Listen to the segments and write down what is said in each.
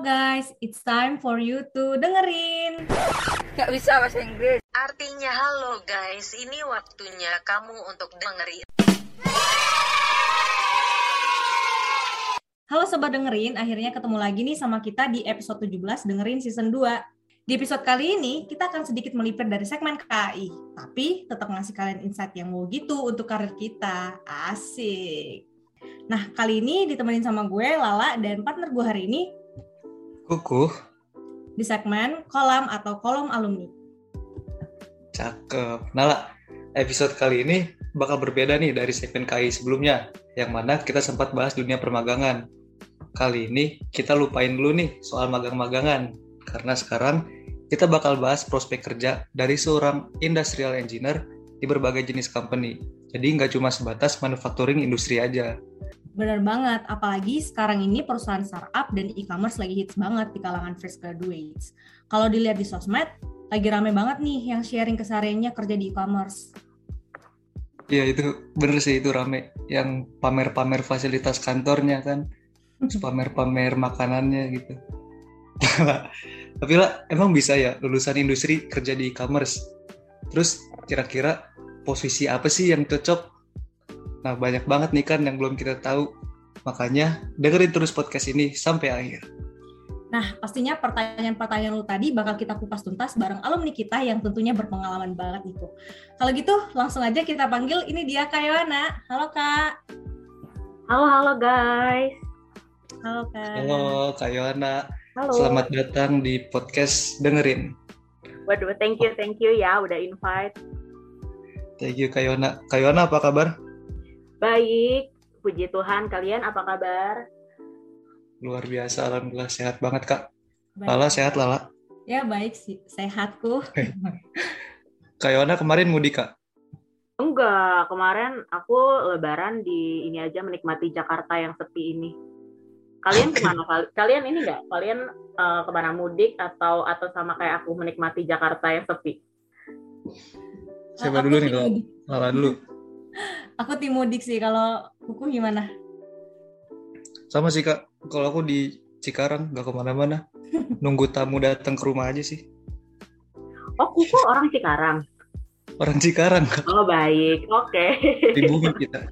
Guys, it's time for you to dengerin. Gak bisa bahasa Inggris. Artinya halo guys, ini waktunya kamu untuk dengerin. Halo sobat dengerin, akhirnya ketemu lagi nih sama kita di episode 17 dengerin season 2. Di episode kali ini kita akan sedikit melipir dari segmen KAI, tapi tetap ngasih kalian insight yang mau gitu untuk karir kita. Asik. Nah, kali ini ditemenin sama gue, Lala, dan partner gue hari ini Kuku. di segmen kolam atau kolom alumni. Cakep. Nala, episode kali ini bakal berbeda nih dari segmen KI sebelumnya, yang mana kita sempat bahas dunia permagangan. Kali ini kita lupain dulu nih soal magang-magangan, karena sekarang kita bakal bahas prospek kerja dari seorang industrial engineer di berbagai jenis company. Jadi nggak cuma sebatas manufacturing industri aja. Bener banget, apalagi sekarang ini perusahaan startup dan e-commerce lagi hits banget di kalangan fresh graduates. Kalau dilihat di sosmed, lagi rame banget nih yang sharing kesehariannya kerja di e-commerce. Iya itu bener sih itu rame. Yang pamer-pamer fasilitas kantornya kan, pamer-pamer makanannya gitu. Tapi lah emang bisa ya lulusan industri kerja di e-commerce. Terus kira-kira posisi apa sih yang cocok? Nah banyak banget nih kan yang belum kita tahu. Makanya dengerin terus podcast ini sampai akhir. Nah, pastinya pertanyaan-pertanyaan lu tadi bakal kita kupas tuntas bareng alumni kita yang tentunya berpengalaman banget itu. Kalau gitu, langsung aja kita panggil ini dia Kak Yohana. Halo Kak. Halo, halo guys. Halo Kak. Halo Kak Yohana, Halo. selamat datang di podcast dengerin. Waduh, thank you, thank you ya udah invite. Thank you Kak Yohana. Kak Yohana apa kabar? Baik, puji Tuhan. Kalian apa kabar? Luar biasa, alhamdulillah sehat banget Kak. Baik. Lala sehat Lala. Ya baik sih, sehatku. Kak Yohana kemarin mudik Kak. Enggak, kemarin aku lebaran di ini aja menikmati Jakarta yang sepi ini. Kalian ke mana? Kal- Kalian ini enggak? Kalian eh, ke mana mudik atau atau sama kayak aku menikmati Jakarta yang sepi? Siapa dulu nih mudik. Lala dulu. Aku tim mudik sih, kalau kuku gimana? Sama sih Kak. Kalau aku di Cikarang nggak ke mana-mana. Nunggu tamu datang ke rumah aja sih. Oh, kuku orang Cikarang. Orang Cikarang Kak. Oh, baik. Oke. Di bumi kita.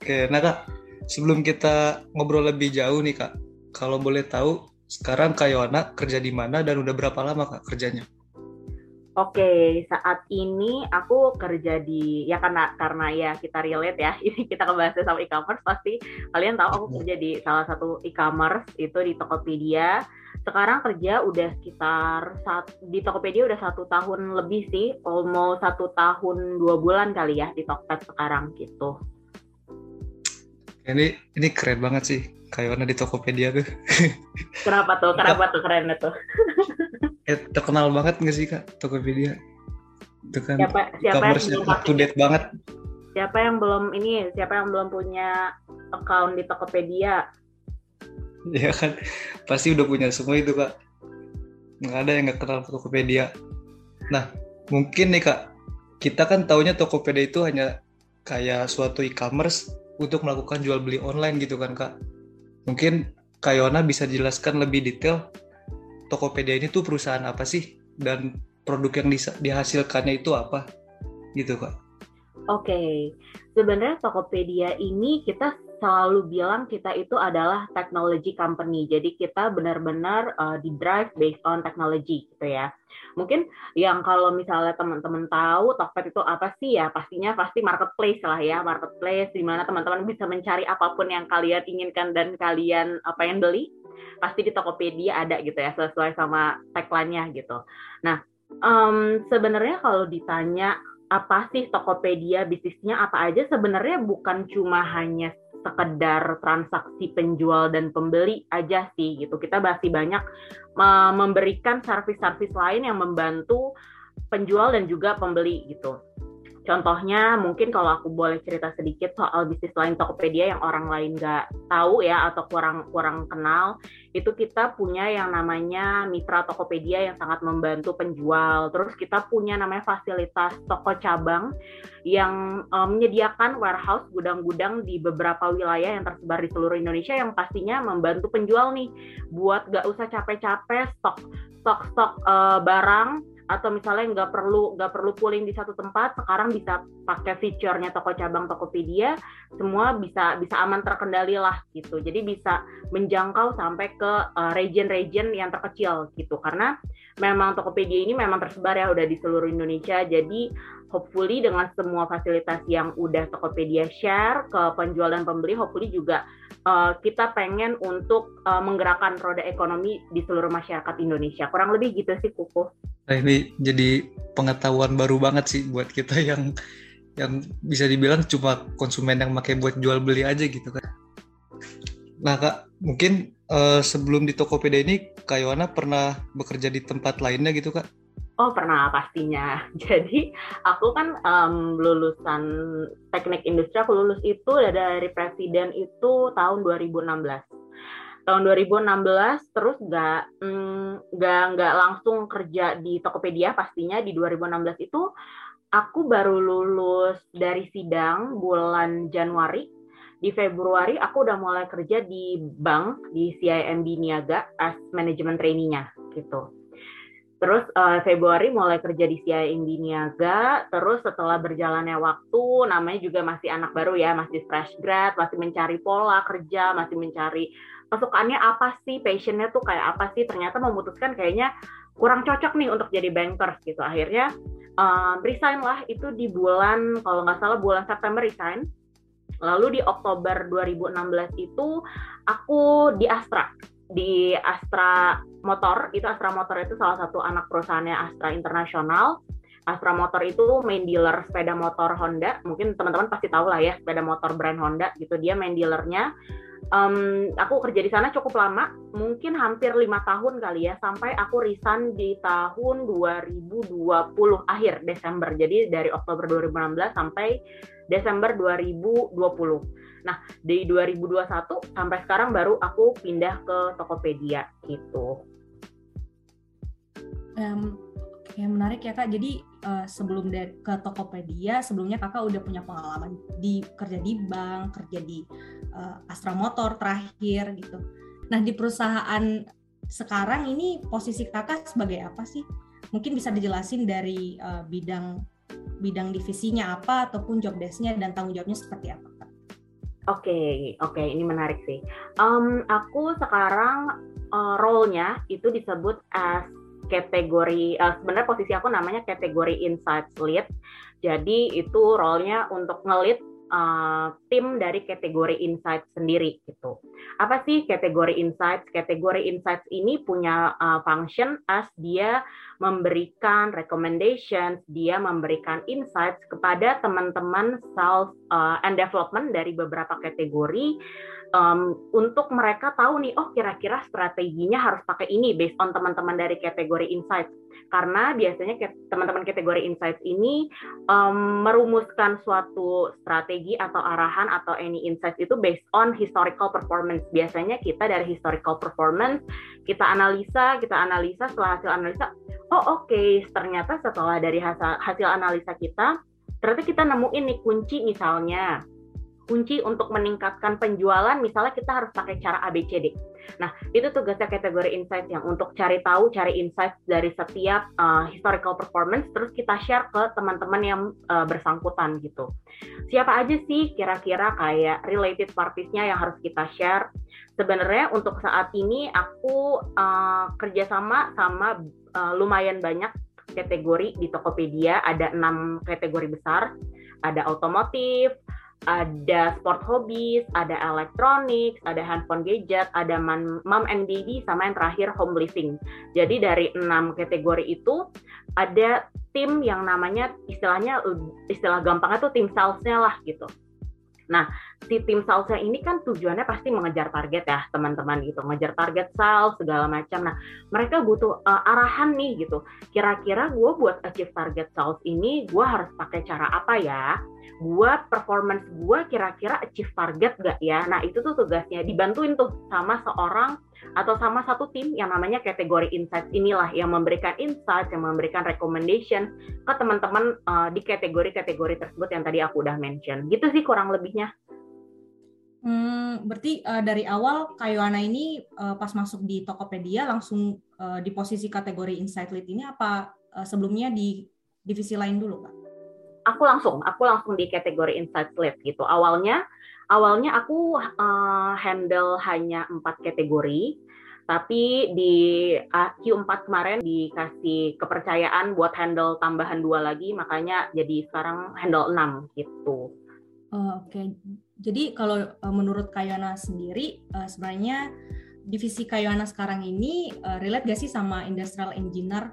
Oke, nah Kak. Sebelum kita ngobrol lebih jauh nih Kak. Kalau boleh tahu, sekarang Kak Yohana kerja di mana dan udah berapa lama Kak kerjanya? Oke, saat ini aku kerja di ya karena karena ya kita relate ya. Ini kita ngebahasnya sama e-commerce pasti kalian tahu aku kerja di salah satu e-commerce itu di Tokopedia. Sekarang kerja udah sekitar saat di Tokopedia udah satu tahun lebih sih, almost satu tahun dua bulan kali ya di Tokped sekarang gitu. Ini ini keren banget sih. Kak Yohana di Tokopedia tuh. Kenapa tuh? Kenapa tuh keren tuh? Eh, terkenal banget nggak sih Kak Tokopedia? Itu kan Siapa siapa e-commerce up to date banget. siapa yang belum ini siapa yang belum punya account di Tokopedia? Ya kan, pasti udah punya semua itu kak. Nggak ada yang nggak kenal Tokopedia. Nah, mungkin nih kak, kita kan taunya Tokopedia itu hanya kayak suatu e-commerce untuk melakukan jual beli online gitu kan kak. Mungkin Kak Yona bisa jelaskan lebih detail Tokopedia ini tuh perusahaan apa sih? Dan produk yang dihasilkannya itu apa? Gitu kak. Oke, sebenarnya Tokopedia ini kita selalu bilang kita itu adalah technology company. Jadi kita benar-benar uh, di drive based on technology gitu ya. Mungkin yang kalau misalnya teman-teman tahu Tokped itu apa sih ya? Pastinya pasti marketplace lah ya, marketplace di mana teman-teman bisa mencari apa pun yang kalian inginkan dan kalian apa yang beli pasti di Tokopedia ada gitu ya sesuai sama tagline-nya gitu. Nah, em, sebenarnya kalau ditanya apa sih Tokopedia bisnisnya apa aja sebenarnya bukan cuma hanya sekedar transaksi penjual dan pembeli aja sih gitu. Kita masih banyak me- memberikan servis-servis lain yang membantu penjual dan juga pembeli gitu. Contohnya mungkin kalau aku boleh cerita sedikit soal bisnis lain Tokopedia yang orang lain nggak tahu ya atau kurang kurang kenal, itu kita punya yang namanya mitra Tokopedia yang sangat membantu penjual. Terus kita punya namanya fasilitas toko cabang yang um, menyediakan warehouse gudang-gudang di beberapa wilayah yang tersebar di seluruh Indonesia yang pastinya membantu penjual nih buat nggak usah capek-capek stok stok stok uh, barang atau misalnya nggak perlu nggak perlu pooling di satu tempat sekarang bisa pakai fiturnya toko cabang Tokopedia semua bisa bisa aman terkendali lah gitu. Jadi bisa menjangkau sampai ke uh, region-region yang terkecil gitu. Karena memang Tokopedia ini memang tersebar ya udah di seluruh Indonesia. Jadi hopefully dengan semua fasilitas yang udah Tokopedia share ke penjual dan pembeli hopefully juga uh, kita pengen untuk uh, menggerakkan roda ekonomi di seluruh masyarakat Indonesia kurang lebih gitu sih Kuku. Nah ini jadi pengetahuan baru banget sih buat kita yang yang bisa dibilang cuma konsumen yang pakai buat jual beli aja gitu kan. Nah kak, mungkin uh, sebelum di Tokopedia ini Kak pernah bekerja di tempat lainnya gitu kak? Oh pernah pastinya. Jadi aku kan um, lulusan teknik industri, aku lulus itu dari presiden itu tahun 2016 tahun 2016 terus nggak mm, nggak mm, nggak langsung kerja di Tokopedia pastinya di 2016 itu aku baru lulus dari sidang bulan Januari di Februari aku udah mulai kerja di bank di CIMB Niaga as manajemen trainee-nya gitu. Terus uh, Februari mulai kerja di CIMB Niaga, terus setelah berjalannya waktu, namanya juga masih anak baru ya, masih fresh grad, masih mencari pola kerja, masih mencari kesukaannya apa sih, passionnya tuh kayak apa sih, ternyata memutuskan kayaknya kurang cocok nih untuk jadi bankers gitu. Akhirnya um, resign lah itu di bulan, kalau nggak salah bulan September resign. Lalu di Oktober 2016 itu aku di Astra, di Astra Motor, itu Astra Motor itu salah satu anak perusahaannya Astra Internasional. Astra Motor itu main dealer sepeda motor Honda. Mungkin teman-teman pasti tahu lah ya sepeda motor brand Honda gitu. Dia main dealernya um, aku kerja di sana cukup lama, mungkin hampir lima tahun kali ya, sampai aku resign di tahun 2020 akhir Desember. Jadi dari Oktober 2016 sampai Desember 2020. Nah, di 2021 sampai sekarang baru aku pindah ke Tokopedia gitu. Um, yang menarik ya kak. Jadi uh, sebelum dari ke Tokopedia, sebelumnya kakak udah punya pengalaman di kerja di bank, kerja di uh, Astra Motor terakhir gitu. Nah di perusahaan sekarang ini posisi kakak sebagai apa sih? Mungkin bisa dijelasin dari uh, bidang bidang divisinya apa ataupun job desknya dan tanggung jawabnya seperti apa? Oke, okay, oke, okay, ini menarik sih. Um, aku sekarang uh, role-nya itu disebut as kategori uh, sebenarnya posisi aku namanya kategori insights lead. Jadi itu role-nya untuk ngelit uh, tim dari kategori insights sendiri gitu. Apa sih kategori insights? Kategori insights ini punya uh, function as dia memberikan recommendations, dia memberikan insights kepada teman-teman sales uh, and development dari beberapa kategori um, untuk mereka tahu nih, oh kira-kira strateginya harus pakai ini based on teman-teman dari kategori insights. Karena biasanya teman-teman kategori insights ini um, merumuskan suatu strategi atau arahan atau any insights itu based on historical performance. Biasanya kita dari historical performance kita analisa, kita analisa setelah hasil analisa, oh oke, okay, ternyata setelah dari hasil, hasil analisa kita, ternyata kita nemuin nih kunci misalnya kunci untuk meningkatkan penjualan misalnya kita harus pakai cara ABCD. Nah, itu tugasnya kategori insight yang untuk cari tahu, cari insight dari setiap uh, historical performance terus kita share ke teman-teman yang uh, bersangkutan gitu. Siapa aja sih kira-kira kayak related parties-nya yang harus kita share? Sebenarnya untuk saat ini aku uh, kerjasama sama uh, lumayan banyak kategori di Tokopedia, ada enam kategori besar, ada otomotif, ada sport hobbies, ada elektronik, ada handphone gadget, ada mom and baby, sama yang terakhir home living. Jadi dari enam kategori itu ada tim yang namanya istilahnya istilah gampangnya tuh tim salesnya lah gitu. Nah, si tim salesnya ini kan tujuannya pasti mengejar target ya teman-teman gitu, mengejar target sales segala macam. Nah, mereka butuh uh, arahan nih gitu. Kira-kira gue buat achieve target sales ini, gue harus pakai cara apa ya? Buat performance gue kira-kira achieve target gak ya? Nah, itu tuh tugasnya dibantuin tuh sama seorang atau sama satu tim yang namanya kategori insights inilah yang memberikan insight, yang memberikan recommendation ke teman-teman uh, di kategori-kategori tersebut yang tadi aku udah mention. Gitu sih kurang lebihnya. Hmm, berarti uh, dari awal Kayuana ini uh, pas masuk di Tokopedia langsung uh, di posisi kategori insight lead ini apa uh, sebelumnya di divisi lain dulu, Pak? Aku langsung, aku langsung di kategori insight lead gitu. Awalnya awalnya aku uh, handle hanya empat kategori, tapi di uh, Q4 kemarin dikasih kepercayaan buat handle tambahan dua lagi, makanya jadi sekarang handle 6 gitu. Oh, Oke, okay. jadi kalau uh, menurut Kayana sendiri, uh, sebenarnya divisi Kayana sekarang ini uh, relate gak sih sama industrial engineer?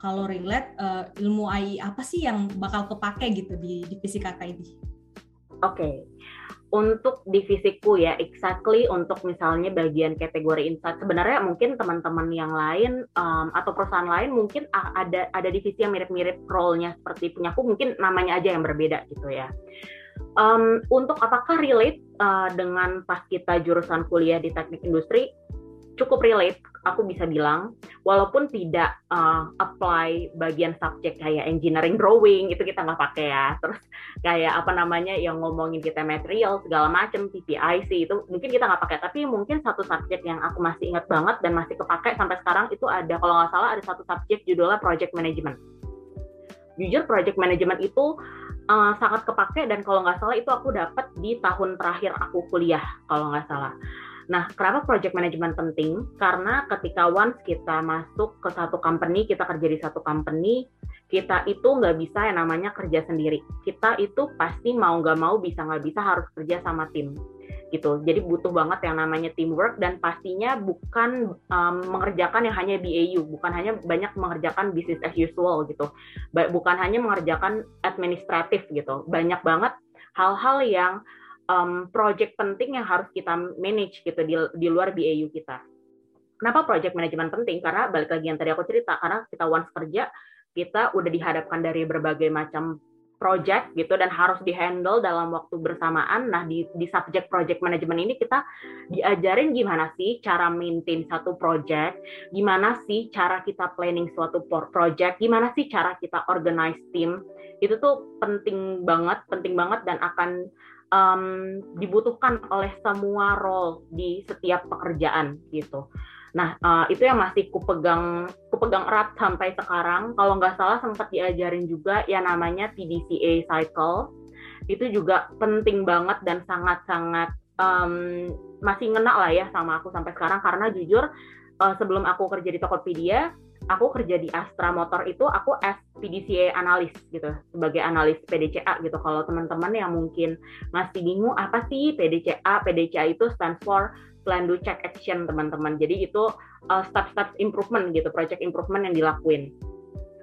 Kalau relate, uh, ilmu AI apa sih yang bakal kepake gitu di divisi kakak ini? Oke, okay untuk divisiku ya exactly untuk misalnya bagian kategori insight. Sebenarnya mungkin teman-teman yang lain um, atau perusahaan lain mungkin ada ada divisi yang mirip-mirip role-nya seperti punyaku mungkin namanya aja yang berbeda gitu ya. Um, untuk apakah relate uh, dengan pas kita jurusan kuliah di teknik industri cukup relate aku bisa bilang. Walaupun tidak uh, apply bagian subjek kayak engineering drawing itu kita nggak pakai ya. Terus kayak apa namanya yang ngomongin kita material segala macam PPIC itu mungkin kita nggak pakai. Tapi mungkin satu subjek yang aku masih ingat banget dan masih kepake sampai sekarang itu ada kalau nggak salah ada satu subjek judulnya project management. Jujur project management itu uh, sangat kepake dan kalau nggak salah itu aku dapat di tahun terakhir aku kuliah kalau nggak salah Nah, kenapa project management penting? Karena ketika once kita masuk ke satu company, kita kerja di satu company, kita itu nggak bisa yang namanya kerja sendiri. Kita itu pasti mau nggak mau, bisa nggak bisa harus kerja sama tim gitu. Jadi butuh banget yang namanya teamwork dan pastinya bukan um, mengerjakan yang hanya BAU, bukan hanya banyak mengerjakan business as usual gitu. Bukan hanya mengerjakan administratif gitu. Banyak banget hal-hal yang um, project penting yang harus kita manage gitu di, di luar BAU kita. Kenapa project management penting? Karena balik lagi yang tadi aku cerita, karena kita once kerja, kita udah dihadapkan dari berbagai macam project gitu dan harus dihandle dalam waktu bersamaan. Nah di di subject project management ini kita diajarin gimana sih cara maintain satu project, gimana sih cara kita planning suatu project, gimana sih cara kita organize team. Itu tuh penting banget, penting banget dan akan um, dibutuhkan oleh semua role di setiap pekerjaan gitu. Nah uh, itu yang masih kupegang kupegang erat sampai sekarang. Kalau nggak salah sempat diajarin juga yang namanya PDCA cycle. Itu juga penting banget dan sangat-sangat um, masih ngena lah ya sama aku sampai sekarang karena jujur uh, sebelum aku kerja di Tokopedia aku kerja di Astra Motor itu aku as PDCA analis gitu sebagai analis PDCA gitu. Kalau teman-teman yang mungkin masih bingung apa sih PDCA PDCA itu stands for Plan Do Check Action teman-teman. Jadi itu uh, step-step improvement gitu project improvement yang dilakuin.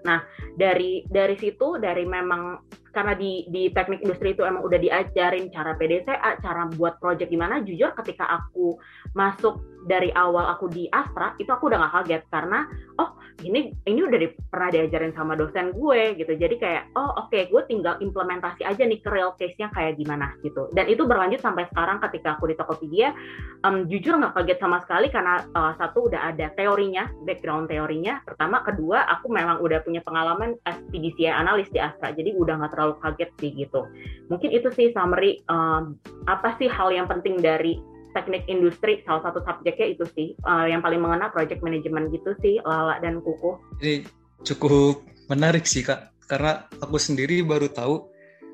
Nah dari dari situ dari memang karena di di teknik industri itu emang udah diajarin cara PDCA, cara buat project gimana. Jujur ketika aku masuk dari awal aku di Astra itu aku udah gak kaget. Karena oh ini ini udah di, pernah diajarin sama dosen gue gitu. Jadi kayak oh oke okay, gue tinggal implementasi aja nih ke real case-nya kayak gimana gitu. Dan itu berlanjut sampai sekarang ketika aku di Tokopedia. Um, jujur nggak kaget sama sekali karena uh, satu udah ada teorinya background teorinya. Pertama kedua aku memang udah punya pengalaman as PDCA analis di Astra jadi udah nggak terlalu kaget sih gitu. Mungkin itu sih summary um, apa sih hal yang penting dari teknik industri salah satu subjeknya itu sih uh, yang paling mengena project management gitu sih Lala dan Kuku. Ini cukup menarik sih kak. Karena aku sendiri baru tahu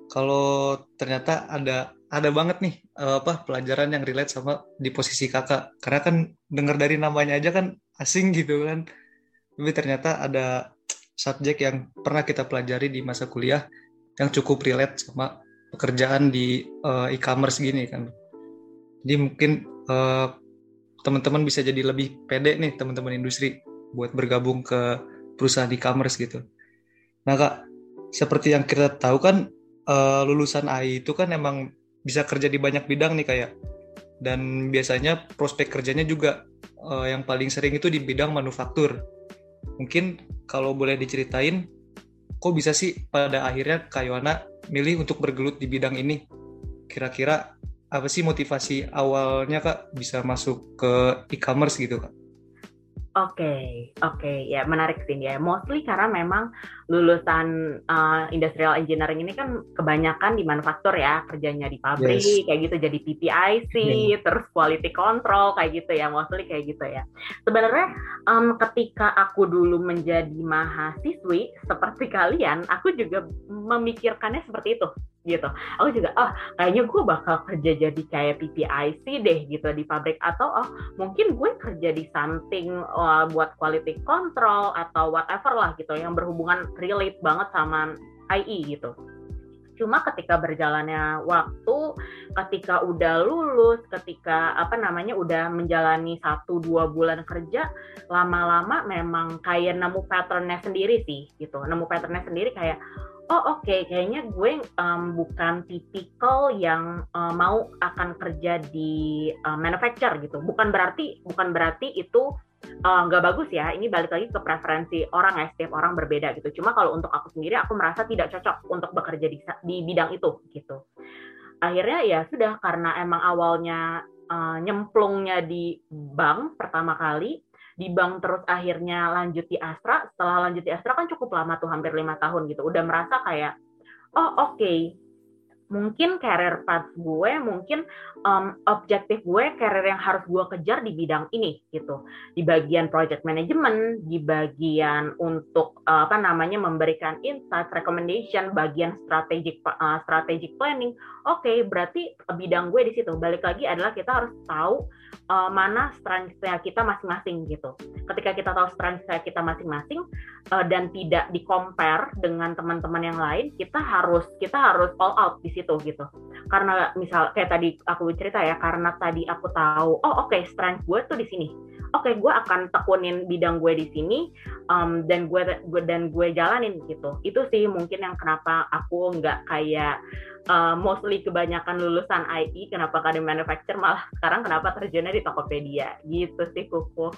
kalau ternyata ada ada banget nih uh, apa pelajaran yang relate sama di posisi kakak. Karena kan dengar dari namanya aja kan asing gitu kan. Tapi ternyata ada subjek yang pernah kita pelajari di masa kuliah yang cukup relate sama pekerjaan di uh, e-commerce gini kan jadi mungkin uh, teman-teman bisa jadi lebih pede nih teman-teman industri buat bergabung ke perusahaan e-commerce gitu. Nah kak, seperti yang kita tahu kan uh, lulusan AI itu kan emang bisa kerja di banyak bidang nih kayak dan biasanya prospek kerjanya juga uh, yang paling sering itu di bidang manufaktur. Mungkin kalau boleh diceritain, kok bisa sih pada akhirnya Kak Yohana milih untuk bergelut di bidang ini? Kira-kira apa sih motivasi awalnya Kak bisa masuk ke e-commerce gitu Kak? Oke, okay, oke, okay. ya menarik sih ya. Mostly karena memang lulusan uh, industrial engineering ini kan kebanyakan di manufaktur ya, kerjanya di pabrik yes. kayak gitu, jadi PPIC, yeah. terus quality control kayak gitu ya, mostly kayak gitu ya. Sebenarnya um, ketika aku dulu menjadi mahasiswi seperti kalian, aku juga memikirkannya seperti itu gitu. Aku juga oh kayaknya gue bakal kerja jadi kayak PPIC deh gitu di pabrik atau oh mungkin gue kerja di something uh, buat quality control atau whatever lah gitu yang berhubungan relate banget sama IE gitu. Cuma ketika berjalannya waktu, ketika udah lulus, ketika apa namanya udah menjalani satu dua bulan kerja, lama-lama memang kayak nemu patternnya sendiri sih gitu. Nemu patternnya sendiri kayak oh oke. Okay, kayaknya gue um, bukan tipikal yang uh, mau akan kerja di uh, manufacture gitu. Bukan berarti bukan berarti itu uh, nggak uh, bagus ya. Ini balik lagi ke preferensi orang ya. Setiap orang berbeda gitu. Cuma kalau untuk aku sendiri aku merasa tidak cocok untuk bekerja di, di bidang itu gitu. Akhirnya ya sudah karena emang awalnya uh, nyemplungnya di bank pertama kali di bank terus akhirnya lanjut di Astra setelah lanjut di Astra kan cukup lama tuh hampir lima tahun gitu. Udah merasa kayak oh oke okay, mungkin career path gue, mungkin um, objektif gue, career yang harus gue kejar di bidang ini gitu. Di bagian project management, di bagian untuk uh, apa namanya memberikan insight, recommendation, bagian strategic uh, strategic planning. Oke, okay, berarti bidang gue di situ. Balik lagi adalah kita harus tahu uh, mana strength kita masing-masing gitu. Ketika kita tahu strength kita masing-masing uh, dan tidak di compare dengan teman-teman yang lain, kita harus kita harus all out di situ gitu karena misal kayak tadi aku cerita ya karena tadi aku tahu oh oke okay, strength gue tuh di sini. Oke okay, gue akan tekunin bidang gue di sini um, dan gue, gue dan gue jalanin gitu. Itu sih mungkin yang kenapa aku nggak kayak uh, mostly kebanyakan lulusan IT kenapa di manufacture malah sekarang kenapa terjunnya di Tokopedia. Gitu sih kuku.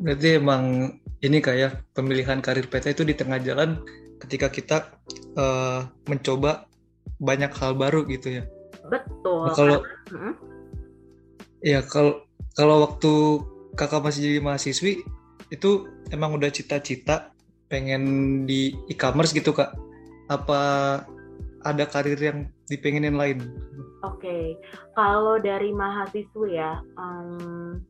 Berarti emang ini kayak pemilihan karir PT itu di tengah jalan ketika kita uh, mencoba banyak hal baru gitu ya. Betul. Nah, kalau hmm? ya kalau kalau waktu kakak masih jadi mahasiswi itu emang udah cita-cita pengen di e-commerce gitu kak? Apa ada karir yang dipengenin lain? Oke, okay. kalau dari mahasiswa ya, um,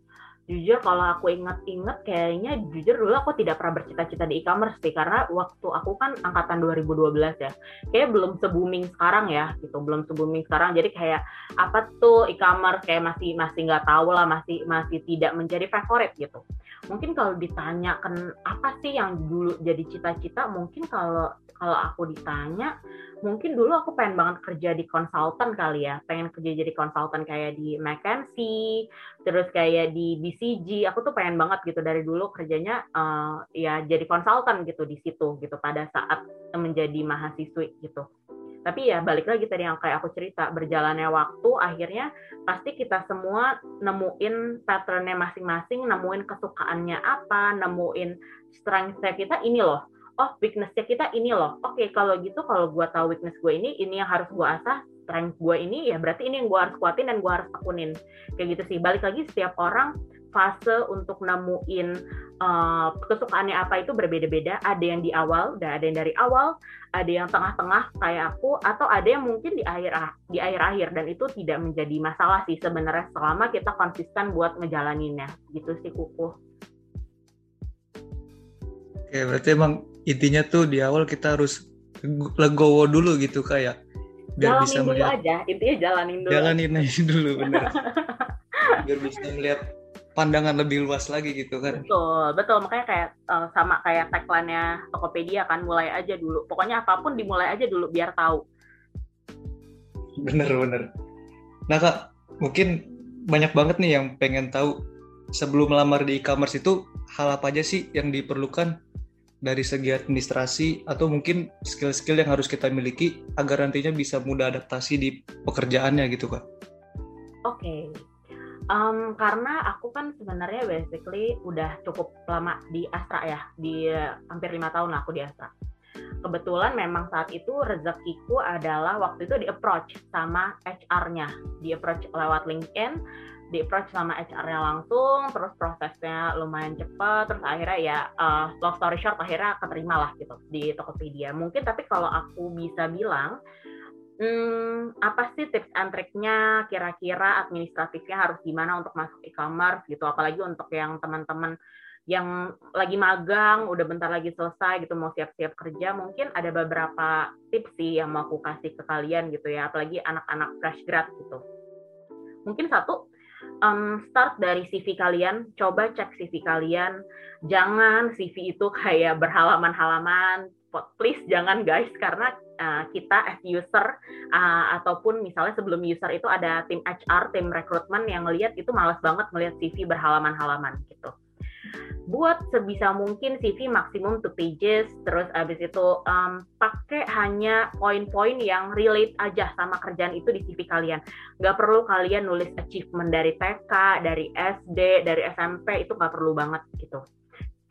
jujur kalau aku inget-inget kayaknya jujur dulu aku tidak pernah bercita-cita di e-commerce sih karena waktu aku kan angkatan 2012 ya kayak belum se-booming sekarang ya gitu. Belum se-booming sekarang jadi kayak apa tuh e-commerce kayak masih masih nggak tahu lah masih masih tidak menjadi favorit gitu. Mungkin kalau ditanyakan apa sih yang dulu jadi cita-cita? Mungkin kalau kalau aku ditanya mungkin dulu aku pengen banget kerja di konsultan kali ya. Pengen kerja jadi konsultan kayak di McKinsey terus kayak di BCG aku tuh pengen banget gitu dari dulu kerjanya uh, ya jadi konsultan gitu di situ gitu pada saat menjadi mahasiswi gitu. Tapi ya balik lagi tadi yang kayak aku cerita berjalannya waktu akhirnya pasti kita semua nemuin patternnya masing-masing nemuin kesukaannya apa nemuin strengthnya kita ini loh oh weaknessnya kita ini loh oke okay, kalau gitu kalau gue tahu weakness gue ini ini yang harus gue asah strength gue ini ya berarti ini yang gue harus kuatin dan gue harus tekunin kayak gitu sih balik lagi setiap orang fase untuk nemuin uh, kesukaannya apa itu berbeda-beda. Ada yang di awal, ada yang dari awal, ada yang tengah-tengah kayak aku, atau ada yang mungkin di akhir di akhir-akhir dan itu tidak menjadi masalah sih sebenarnya selama kita konsisten buat ngejalaninnya. Gitu sih kuku. Oke, berarti emang intinya tuh di awal kita harus legowo dulu gitu kayak biar jalanin bisa dulu melihat aja intinya jalanin dulu. Jalanin aja dulu bener. Biar bisa melihat pandangan lebih luas lagi gitu kan betul betul. Makanya kayak uh, sama kayak tagline-nya Tokopedia kan mulai aja dulu. Pokoknya apa pun dimulai aja dulu biar tahu. Bener bener. Nah kak mungkin banyak banget nih yang pengen tahu. Sebelum melamar di e-commerce itu hal apa aja sih yang diperlukan dari segi administrasi atau mungkin skill-skill yang harus kita miliki agar nantinya bisa mudah adaptasi di pekerjaannya gitu kak? Oke, okay. um, karena aku kan sebenarnya basically udah cukup lama di Astra ya, di hampir lima tahun aku di Astra. Kebetulan memang saat itu rezekiku adalah waktu itu di approach sama HR-nya, di approach lewat LinkedIn di approach sama HR-nya langsung, terus prosesnya lumayan cepat, terus akhirnya ya uh, long story short akhirnya keterima lah gitu di Tokopedia. Mungkin tapi kalau aku bisa bilang, hmm, apa sih tips and triknya kira-kira administratifnya harus gimana untuk masuk e-commerce gitu, apalagi untuk yang teman-teman yang lagi magang, udah bentar lagi selesai gitu, mau siap-siap kerja, mungkin ada beberapa tips sih yang mau aku kasih ke kalian gitu ya, apalagi anak-anak fresh grad gitu. Mungkin satu, um, start dari CV kalian, coba cek CV kalian. Jangan CV itu kayak berhalaman-halaman, please jangan guys, karena uh, kita as user uh, ataupun misalnya sebelum user itu ada tim HR, tim rekrutmen yang ngelihat itu malas banget melihat CV berhalaman-halaman gitu buat sebisa mungkin CV maksimum two pages terus abis itu um, pakai hanya poin-poin yang relate aja sama kerjaan itu di CV kalian. Nggak perlu kalian nulis achievement dari TK dari SD dari SMP itu nggak perlu banget gitu.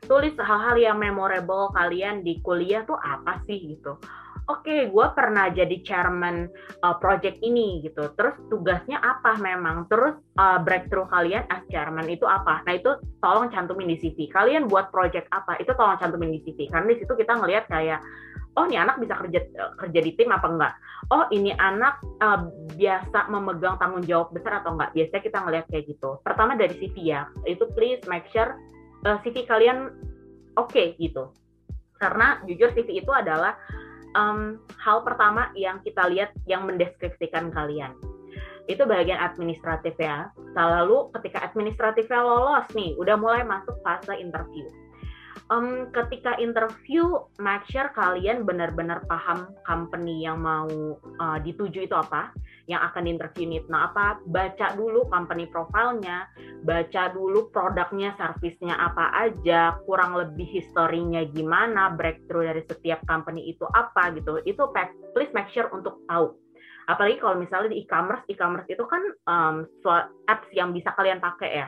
Tulis hal-hal yang memorable kalian di kuliah tuh apa sih gitu oke okay, gue pernah jadi chairman uh, project ini gitu. Terus tugasnya apa memang? Terus uh, breakthrough kalian as chairman itu apa? Nah itu tolong cantumin di CV kalian buat project apa? Itu tolong cantumin di CV karena di situ kita ngelihat kayak oh ini anak bisa kerja kerja di tim apa enggak? Oh ini anak uh, biasa memegang tanggung jawab besar atau enggak? Biasanya kita ngelihat kayak gitu. Pertama dari CV ya. Itu please make sure uh, CV kalian oke okay, gitu. Karena jujur CV itu adalah um, hal pertama yang kita lihat yang mendeskripsikan kalian. Itu bagian administratif ya. Lalu ketika administratifnya lolos nih, udah mulai masuk fase interview. Um, ketika interview make sure kalian benar-benar paham company yang mau uh, dituju itu apa yang akan interview ini. Nah apa baca dulu company profilnya baca dulu produknya servisnya apa aja kurang lebih historinya gimana breakthrough dari setiap company itu apa gitu. Itu please make sure untuk tahu. Apalagi kalau misalnya di e-commerce e-commerce itu kan um, apps yang bisa kalian pakai ya.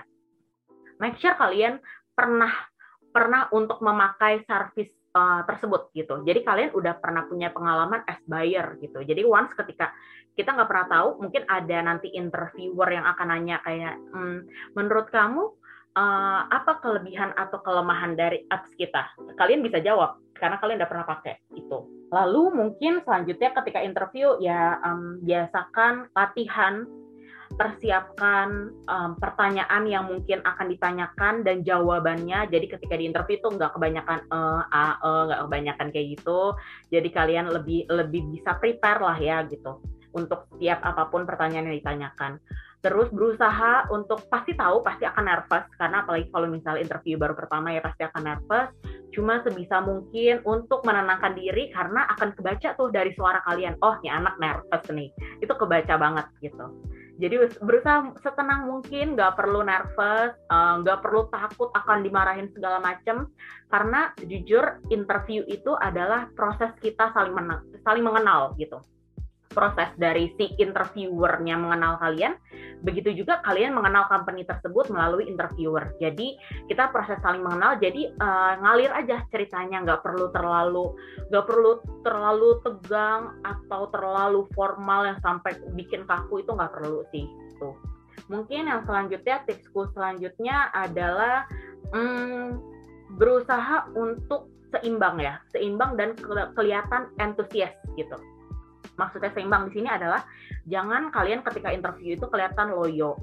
Make sure kalian pernah pernah untuk memakai service uh, tersebut gitu. Jadi kalian udah pernah punya pengalaman as buyer gitu. Jadi once ketika kita nggak pernah tahu, mungkin ada nanti interviewer yang akan nanya kayak, hmm, menurut kamu uh, apa kelebihan atau kelemahan dari apps kita? Kalian bisa jawab karena kalian udah pernah pakai itu. Lalu mungkin selanjutnya ketika interview ya um, biasakan latihan persiapkan um, pertanyaan yang mungkin akan ditanyakan dan jawabannya. Jadi ketika di interview itu nggak kebanyakan eh a e nggak kebanyakan kayak gitu. Jadi kalian lebih lebih bisa prepare lah ya gitu untuk setiap apa pun pertanyaan yang ditanyakan. Terus berusaha untuk pasti tahu pasti akan nervous karena apalagi kalau misalnya interview baru pertama ya pasti akan nervous. Cuma sebisa mungkin untuk menenangkan diri karena akan kebaca tuh dari suara kalian. Oh, ini anak nervous nih. Itu kebaca banget gitu jadi berusaha setenang mungkin nggak perlu nervous eh, nggak uh, perlu takut akan dimarahin segala macam karena jujur interview itu adalah proses kita saling menang, saling mengenal gitu proses dari si interviewernya mengenal kalian, begitu juga kalian mengenal company tersebut melalui interviewer. Jadi kita proses saling mengenal, jadi uh, ngalir aja ceritanya, nggak perlu terlalu nggak perlu terlalu tegang atau terlalu formal yang sampai bikin kaku itu nggak perlu sih. Tuh. Mungkin yang selanjutnya tipsku selanjutnya adalah hmm, berusaha untuk seimbang ya, seimbang dan kelihatan entusias gitu maksudnya seimbang di sini adalah jangan kalian ketika interview itu kelihatan loyo,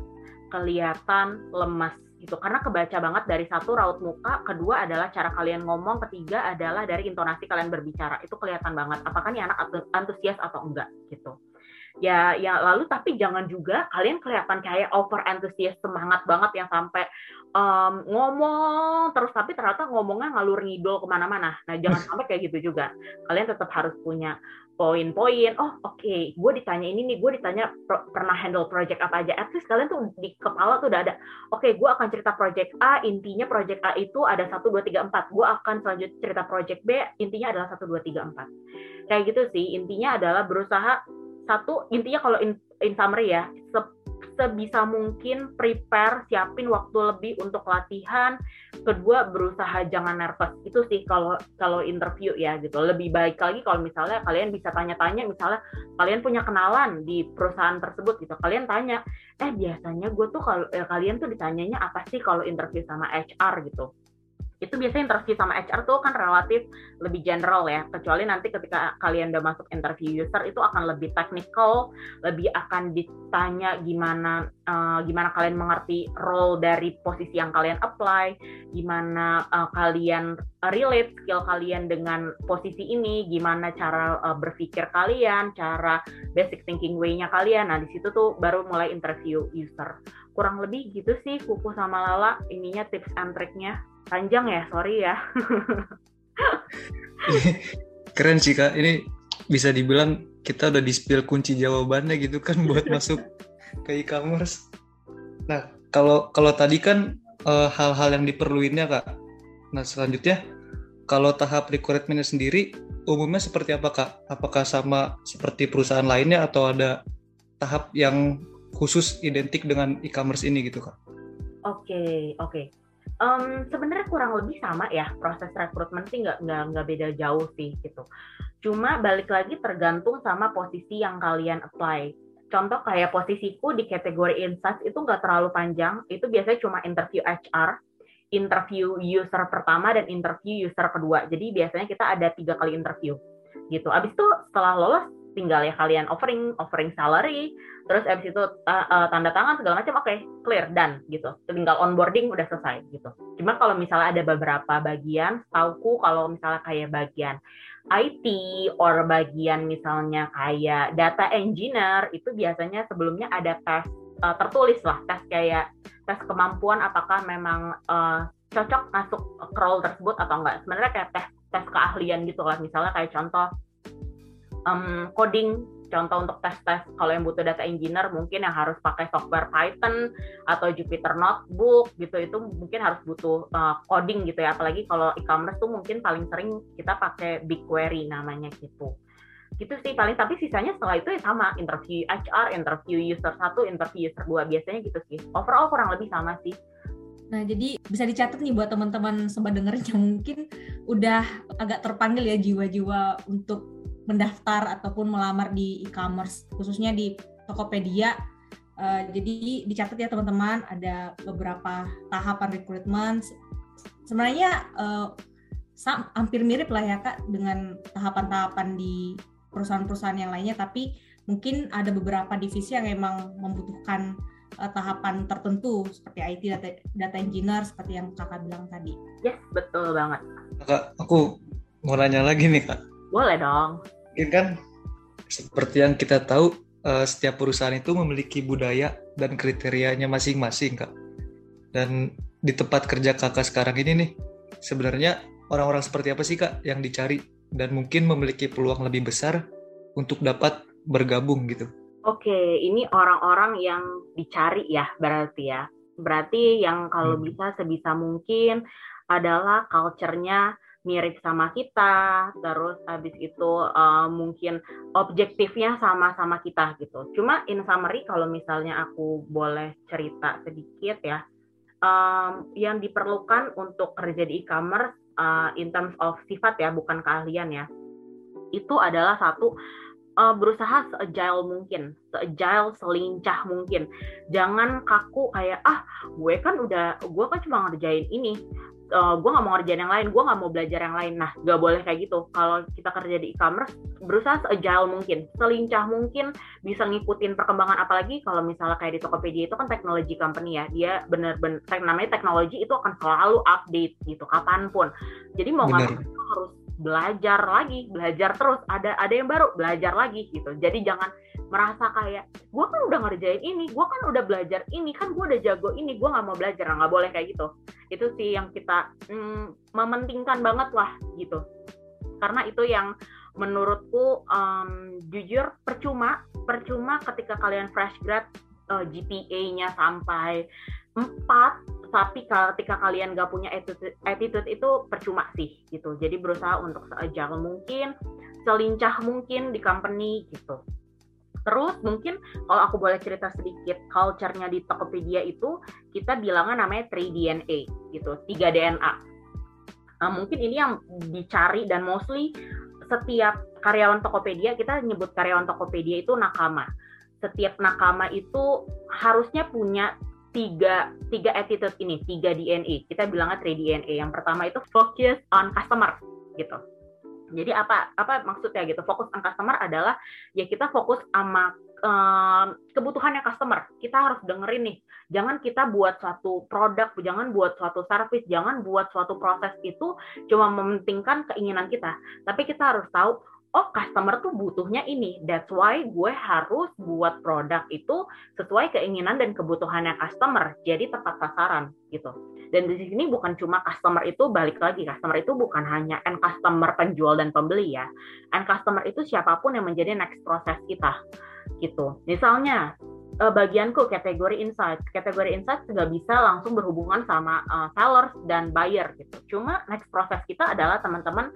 kelihatan lemas gitu karena kebaca banget dari satu raut muka, kedua adalah cara kalian ngomong, ketiga adalah dari intonasi kalian berbicara. Itu kelihatan banget apakah nih anak antusias atau enggak gitu. Ya, ya lalu tapi jangan juga kalian kelihatan kayak over antusias semangat banget yang sampai um, ngomong terus tapi ternyata ngomongnya ngalur ngidol ke mana-mana. Nah jangan sampai kayak gitu juga. Kalian tetap harus punya poin-poin. Oh oke, okay. gue ditanya ini nih, gue ditanya pernah handle project apa aja. At least kalian tuh di kepala tuh udah ada. Oke, okay, gue akan cerita project A, intinya project A itu ada satu dua tiga empat. Gue akan selanjutnya cerita project B, intinya adalah satu dua tiga empat. Kayak gitu sih. Intinya adalah berusaha satu intinya kalau in, in summary ya sebisa mungkin prepare siapin waktu lebih untuk latihan. Kedua berusaha jangan nervous. Itu sih kalau kalau interview ya gitu. Lebih baik lagi kalau misalnya kalian bisa tanya-tanya misalnya kalian punya kenalan di perusahaan tersebut gitu. Kalian tanya eh biasanya gue tuh kalau eh, kalian tuh ditanyanya apa sih kalau interview sama HR gitu itu biasanya interview sama HR tuh kan relatif lebih general ya. Kecuali nanti ketika kalian udah masuk interview user itu akan lebih technical lebih akan ditanya gimana uh, gimana kalian mengerti role dari posisi yang kalian apply gimana uh, kalian relate skill kalian dengan posisi ini gimana cara uh, berpikir kalian cara basic thinking way-nya kalian. Nah di situ tuh baru mulai interview user. Kurang lebih gitu sih kuku sama Lala ininya tips and triknya panjang ya sorry ya. Keren sih kak. Ini bisa dibilang kita udah di spill kunci jawabannya gitu kan buat masuk ke e-commerce. Nah kalau kalau tadi kan hal eh, hal-hal yang diperluinnya kak. Nah selanjutnya kalau tahap rekrutmennya sendiri umumnya seperti apa kak? Apakah sama seperti perusahaan lainnya atau ada tahap yang khusus identik dengan e-commerce ini gitu kak? Oke okay, oke. okay um, sebenarnya kurang lebih sama ya proses rekrutmen sih nggak nggak nggak beda jauh sih gitu. Cuma balik lagi tergantung sama posisi yang kalian apply. Contoh kayak posisiku di kategori insights itu nggak terlalu panjang, itu biasanya cuma interview HR, interview user pertama dan interview user kedua. Jadi biasanya kita ada tiga kali interview gitu. Abis itu setelah lolos tinggal ya kalian offering offering salary terus abis itu uh, tanda tangan segala macam oke okay, clear done gitu. Tinggal onboarding udah selesai gitu. Cuma kalau misalnya ada beberapa bagian tauku kalau misalnya kayak bagian IT or bagian misalnya kayak data engineer itu biasanya sebelumnya ada tes uh, tertulis lah tes kayak tes kemampuan apakah memang uh, cocok masuk role tersebut atau enggak. Sebenarnya kayak tes tes keahlian gitu lah. Misalnya kayak contoh um, coding contoh untuk tes-tes kalau yang butuh data engineer mungkin yang harus pakai software Python atau Jupyter Notebook gitu itu mungkin harus butuh uh, coding gitu ya. Apalagi kalau e-commerce tuh mungkin paling sering kita pakai BigQuery namanya gitu. Gitu sih paling tapi sisanya setelah itu ya sama interview HR interview user satu interview user dua biasanya gitu sih. Overall kurang lebih sama sih. Nah, jadi bisa dicatat nih buat teman-teman sobat dengerin yang mungkin udah agak terpanggil ya jiwa-jiwa untuk mendaftar ataupun melamar di e-commerce khususnya di Tokopedia. Uh, jadi dicatat ya teman-teman ada beberapa tahapan rekrutmen. Sebenarnya uh, hampir mirip lah ya kak dengan tahapan-tahapan di perusahaan-perusahaan yang lainnya, tapi mungkin ada beberapa divisi yang memang membutuhkan uh, tahapan tertentu seperti IT data, data engineer seperti yang kakak bilang tadi. Yes, betul banget. Kak, aku mau nanya lagi nih kak. Boleh dong. Mungkin kan seperti yang kita tahu uh, setiap perusahaan itu memiliki budaya dan kriterianya masing-masing kak. Dan di tempat kerja kakak sekarang ini nih sebenarnya orang-orang seperti apa sih kak yang dicari? Dan mungkin memiliki peluang lebih besar untuk dapat bergabung gitu. Oke ini orang-orang yang dicari ya berarti ya. Berarti yang kalau hmm. bisa sebisa mungkin adalah culture-nya mirip sama kita, terus habis itu uh, mungkin objektifnya sama-sama kita gitu. Cuma in summary kalau misalnya aku boleh cerita sedikit ya, um, yang diperlukan untuk kerja di e-commerce uh, in terms of sifat ya, bukan keahlian ya, itu adalah satu uh, berusaha seagile mungkin, seagile, selincah mungkin. Jangan kaku kayak ah gue kan udah, gue kan cuma ngerjain ini uh, eh, gue nggak mau ngerjain yang lain, gue nggak mau belajar yang lain. Nah, gak boleh kayak gitu. Kalau kita kerja di e-commerce, berusaha se-agile mungkin, selincah mungkin, bisa ngikutin perkembangan. Apalagi kalau misalnya kayak di Tokopedia itu kan teknologi company ya, dia bener-bener namanya teknologi itu akan selalu update gitu, kapan pun. Jadi mau nggak harus belajar lagi, belajar terus. Ada ada yang baru, belajar lagi gitu. Jadi jangan merasa kayak gue kan udah ngerjain ini, gue kan udah belajar ini, kan gue udah jago ini, gue nggak mau belajar, nggak boleh kayak gitu. Itu sih yang kita mm, mementingkan banget lah gitu. Karena itu yang menurutku um, jujur percuma, percuma ketika kalian fresh grad uh, GPA-nya sampai 4 tapi ketika kalian gak punya attitude, attitude itu percuma sih gitu. Jadi berusaha untuk seajal mungkin selincah mungkin di company gitu. Terus mungkin kalau aku boleh cerita sedikit culture-nya di Tokopedia itu kita bilangnya namanya 3DNA gitu 3 DNA nah, mungkin ini yang dicari dan mostly setiap karyawan Tokopedia kita nyebut karyawan Tokopedia itu nakama. Setiap nakama itu harusnya punya tiga tiga attitude ini, tiga DNA. Kita bilangnya 3 DNA. Yang pertama itu focus on customer gitu. Jadi apa apa maksudnya gitu? Fokus on customer adalah ya kita fokus sama um, kebutuhannya customer. Kita harus dengerin nih. Jangan kita buat suatu produk, jangan buat suatu service, jangan buat suatu proses itu cuma mementingkan keinginan kita. Tapi kita harus tahu oh customer tuh butuhnya ini. That's why gue harus buat produk itu sesuai keinginan dan kebutuhannya customer. Jadi tepat sasaran gitu. Dan di sini bukan cuma customer itu balik lagi. Customer itu bukan hanya end customer penjual dan pembeli ya. End customer itu siapa pun yang menjadi next proses kita gitu. Misalnya uh, bagianku kategori insight. Kategori insight nggak bisa langsung berhubungan sama uh, sellers dan buyer gitu. Cuma next proses kita adalah teman-teman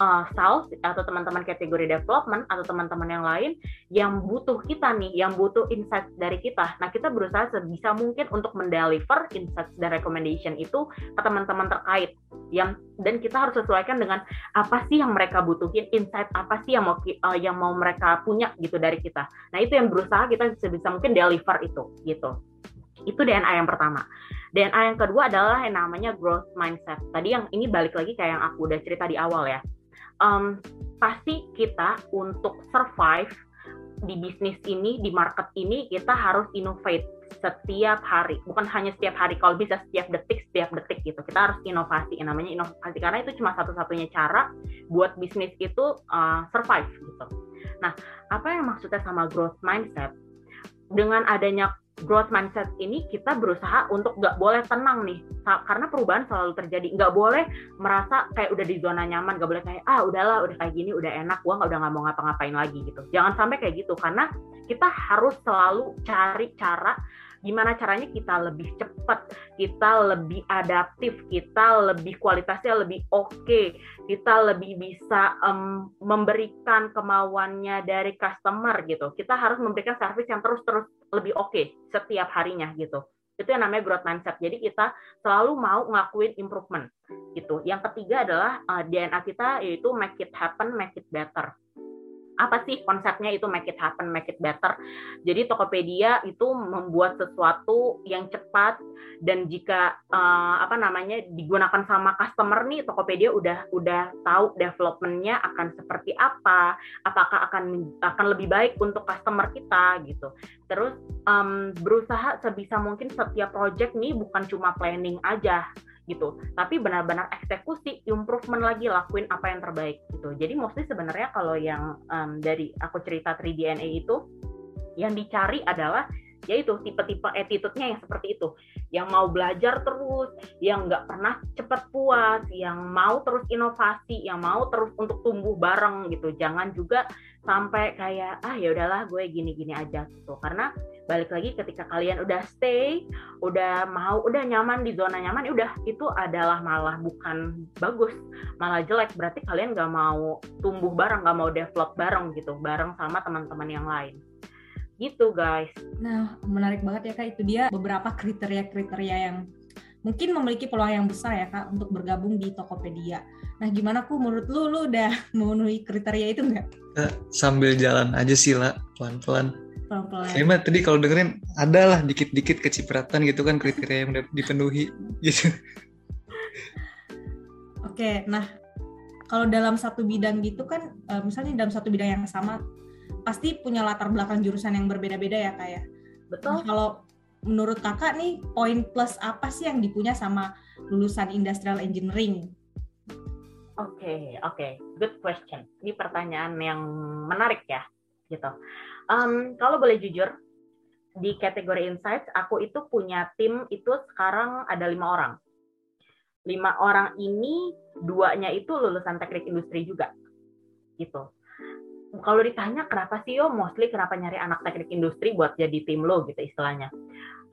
uh, sales atau teman-teman kategori development atau teman-teman yang lain yang butuh kita nih, yang butuh insight dari kita. Nah kita berusaha sebisa mungkin untuk mendeliver insight dan recommendation itu ke teman-teman terkait yang dan kita harus sesuaikan dengan apa sih yang mereka butuhin, insight apa sih yang mau uh, yang mau mereka punya gitu dari kita. Nah itu yang berusaha kita sebisa mungkin deliver itu gitu. Itu DNA yang pertama. DNA yang kedua adalah yang namanya growth mindset. Tadi yang ini balik lagi kayak yang aku udah cerita di awal ya. Um, pasti kita untuk survive di bisnis ini, di market ini kita harus innovate setiap hari, bukan hanya setiap hari, kalau bisa setiap detik, setiap detik gitu. Kita harus inovasi, namanya inovasi karena itu cuma satu-satunya cara buat bisnis itu uh, survive gitu. Nah, apa yang maksudnya sama growth mindset? Dengan adanya growth mindset ini kita berusaha untuk nggak boleh tenang nih. Karena perubahan selalu terjadi. Nggak boleh merasa kayak udah di zona nyaman. Nggak boleh kayak ah udahlah udah kayak gini udah enak. Gua nggak udah nggak mau ngapa-ngapain lagi gitu. Jangan sampai kayak gitu. Karena kita harus selalu cari cara gimana caranya kita lebih cepat, kita lebih adaptif, kita lebih kualitasnya lebih oke, okay, kita lebih bisa um, memberikan kemauannya dari customer gitu. Kita harus memberikan service yang terus-terus lebih oke okay setiap harinya gitu. Itu yang namanya growth mindset. Jadi kita selalu mau ngelakuin improvement gitu. Yang ketiga adalah uh, eh, DNA kita yaitu make it happen, make it better apa sih konsepnya itu make it happen, make it better. Jadi Tokopedia itu membuat sesuatu yang cepat dan jika uh, apa namanya digunakan sama customer nih Tokopedia udah udah tahu developmentnya akan seperti apa, apakah akan akan lebih baik untuk customer kita gitu. Terus um, berusaha sebisa mungkin setiap project nih bukan cuma planning aja gitu. Tapi benar-benar eksekusi improvement lagi lakuin apa yang terbaik gitu. Jadi mostly sebenarnya kalau yang um, dari aku cerita 3DNA itu yang dicari adalah yaitu tipe-tipe attitude-nya yang seperti itu. Yang mau belajar terus yang nggak pernah cepat puas yang mau terus inovasi yang mau terus untuk tumbuh bareng gitu. Jangan juga sampai kayak ah ya udahlah gue gini-gini aja gitu. Karena balik lagi ketika kalian udah stay, udah mau, udah nyaman di zona nyaman, ya udah itu adalah malah bukan bagus, malah jelek. Berarti kalian gak mau tumbuh bareng, gak mau develop bareng gitu, bareng sama teman-teman yang lain. Gitu guys. Nah, menarik banget ya kak. Itu dia beberapa kriteria-kriteria yang mungkin memiliki peluang yang besar ya kak untuk bergabung di Tokopedia. Nah, gimana ku menurut lu, lu udah memenuhi kriteria itu nggak? Eh, sambil jalan aja sih lah, pelan-pelan pelan-pelan. Saya mah tadi kalau dengerin adalah dikit-dikit kecipratan gitu kan kriteria yang dipenuhi gitu. Oke, nah kalau dalam satu bidang gitu kan, eh, misalnya dalam satu bidang yang sama, pasti punya latar belakang jurusan yang berbeda-beda ya kak ya. Betul. Nah, kalau menurut kakak nih, poin plus apa sih yang dipunya sama lulusan industrial engineering? Oke, okay, oke, okay. good question. Ini pertanyaan yang menarik ya, gitu. Um, kalau boleh jujur, di kategori insights aku itu punya tim itu sekarang ada lima orang. Lima orang ini duanya itu lulusan teknik industri juga, gitu. Kalau ditanya kenapa sih yo mostly kenapa nyari anak teknik industri buat jadi tim lo gitu istilahnya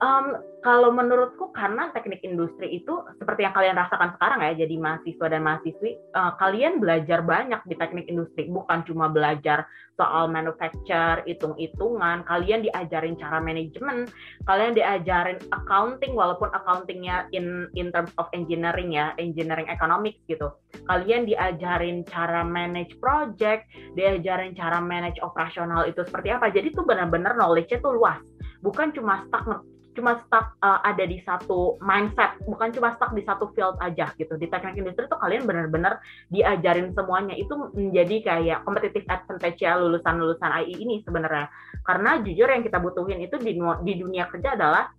Um, kalau menurutku karena teknik industri itu seperti yang kalian rasakan sekarang ya, jadi mahasiswa dan mahasiswi, uh, kalian belajar banyak di teknik industri, bukan cuma belajar soal manufacture, hitung-hitungan, kalian diajarin cara manajemen, kalian diajarin accounting, walaupun accountingnya in in terms of engineering ya, engineering economics gitu. Kalian diajarin cara manage project, diajarin cara manage operasional itu seperti apa. Jadi tuh benar-benar knowledge-nya tuh luas bukan cuma stuck cuma stuck uh, ada di satu mindset, bukan cuma stuck di satu field aja gitu. Di teknik industri tuh kalian benar-benar diajarin semuanya. Itu menjadi kayak competitive advantage ya lulusan-lulusan AI ini sebenarnya. Karena jujur yang kita butuhin itu di, di dunia kerja adalah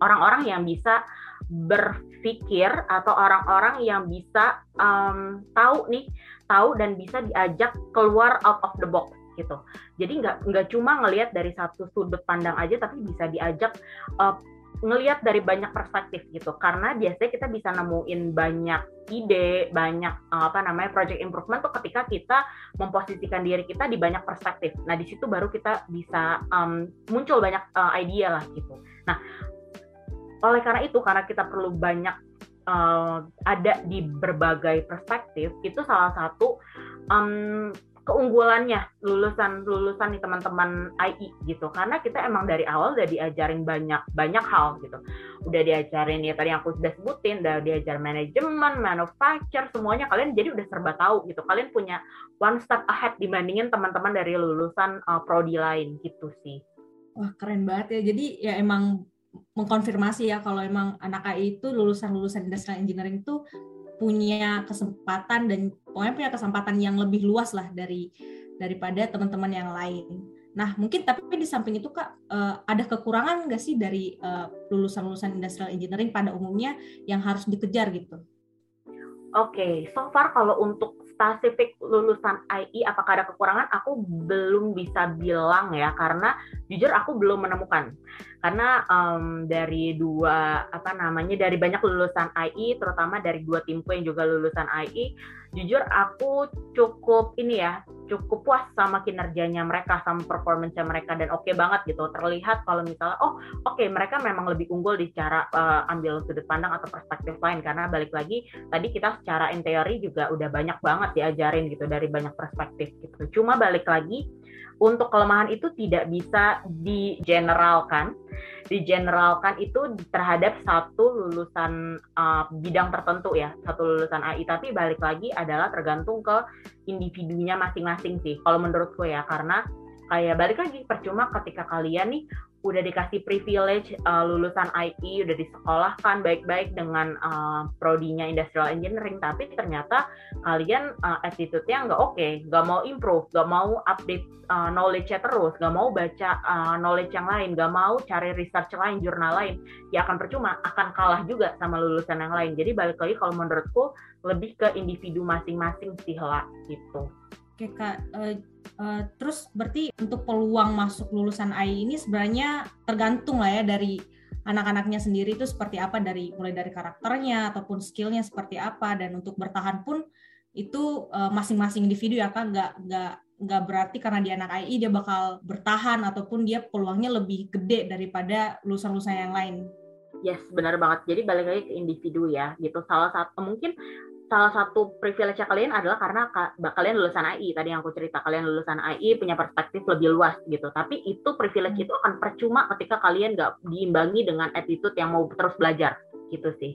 orang-orang yang bisa berpikir atau orang-orang yang bisa um, tahu nih, tahu dan bisa diajak keluar out of the box gitu. Jadi nggak nggak cuma ngelihat dari satu sudut pandang aja, tapi bisa diajak uh, ngelihat dari banyak perspektif gitu. Karena biasanya kita bisa nemuin banyak ide, banyak uh, apa namanya project improvement tuh ketika kita memposisikan diri kita di banyak perspektif. Nah di situ baru kita bisa um, muncul banyak uh, idea lah gitu. Nah oleh karena itu karena kita perlu banyak uh, ada di berbagai perspektif itu salah satu um, keunggulannya lulusan lulusan nih teman-teman AI gitu. Karena kita emang dari awal udah diajarin banyak banyak hal gitu. Udah diajarin ya tadi yang aku sudah sebutin udah diajar manajemen manufacture semuanya kalian jadi udah serba tahu gitu. Kalian punya one step ahead dibandingin teman-teman dari lulusan uh, prodi lain gitu sih. Wah keren banget ya. Jadi ya emang mengkonfirmasi ya kalau emang anak AI itu lulusan lulusan industrial engineering itu punya kesempatan dan pokoknya punya kesempatan yang lebih luas lah dari daripada teman-teman yang lain. Nah, mungkin tapi di samping itu Kak, uh, ada kekurangan nggak sih dari uh, lulusan-lulusan industrial engineering pada umumnya yang harus dikejar gitu? Oke, okay, so far kalau untuk spesifik lulusan AI apakah ada kekurangan? Aku belum bisa bilang ya karena jujur aku belum menemukan karena um, dari dua apa namanya dari banyak lulusan AI terutama dari dua timku yang juga lulusan AI jujur aku cukup ini ya cukup puas sama kinerjanya mereka sama performance mereka dan oke okay banget gitu. Terlihat kalau misalnya oh oke okay, mereka memang lebih unggul di cara uh, ambil sudut pandang atau perspektif lain. Karena balik lagi tadi kita secara in teori juga udah banyak banget diajarin gitu dari banyak perspektif gitu. Cuma balik lagi untuk kelemahan itu tidak bisa digeneralkan. Digeneralkan itu terhadap satu lulusan uh, bidang tertentu ya satu lulusan AI tapi balik lagi adalah tergantung ke individunya masing-masing sih kalau menurutku ya. Karena kayak balik lagi percuma ketika kalian nih udah dikasih privilege uh, lulusan IT udah disekolahkan baik-baik dengan uh, prodinya industrial engineering tapi ternyata kalian uh, attitude-nya nggak oke okay, nggak mau improve nggak mau update uh, knowledge-nya terus nggak mau baca uh, knowledge yang lain nggak mau cari research lain jurnal lain ya akan percuma akan kalah juga sama lulusan yang lain. Jadi balik lagi kalau menurutku lebih ke individu masing-masing sih lah gitu Oke kak, uh, uh, terus berarti untuk peluang masuk lulusan AI ini sebenarnya tergantung lah ya dari anak-anaknya sendiri itu seperti apa dari mulai dari karakternya ataupun skillnya seperti apa dan untuk bertahan pun itu masing masing-masing individu ya kak nggak nggak nggak berarti karena dia anak AI dia bakal bertahan ataupun dia peluangnya lebih gede daripada lulusan-lulusan yang lain. Yes, benar banget. Jadi balik lagi ke individu ya, gitu. Salah satu mungkin salah satu privilege kalian adalah karena kalian lulusan AI tadi yang aku cerita kalian lulusan AI punya perspektif lebih luas gitu. Tapi itu privilege itu akan percuma ketika kalian nggak diimbangi dengan attitude yang mau terus belajar. Gitu sih.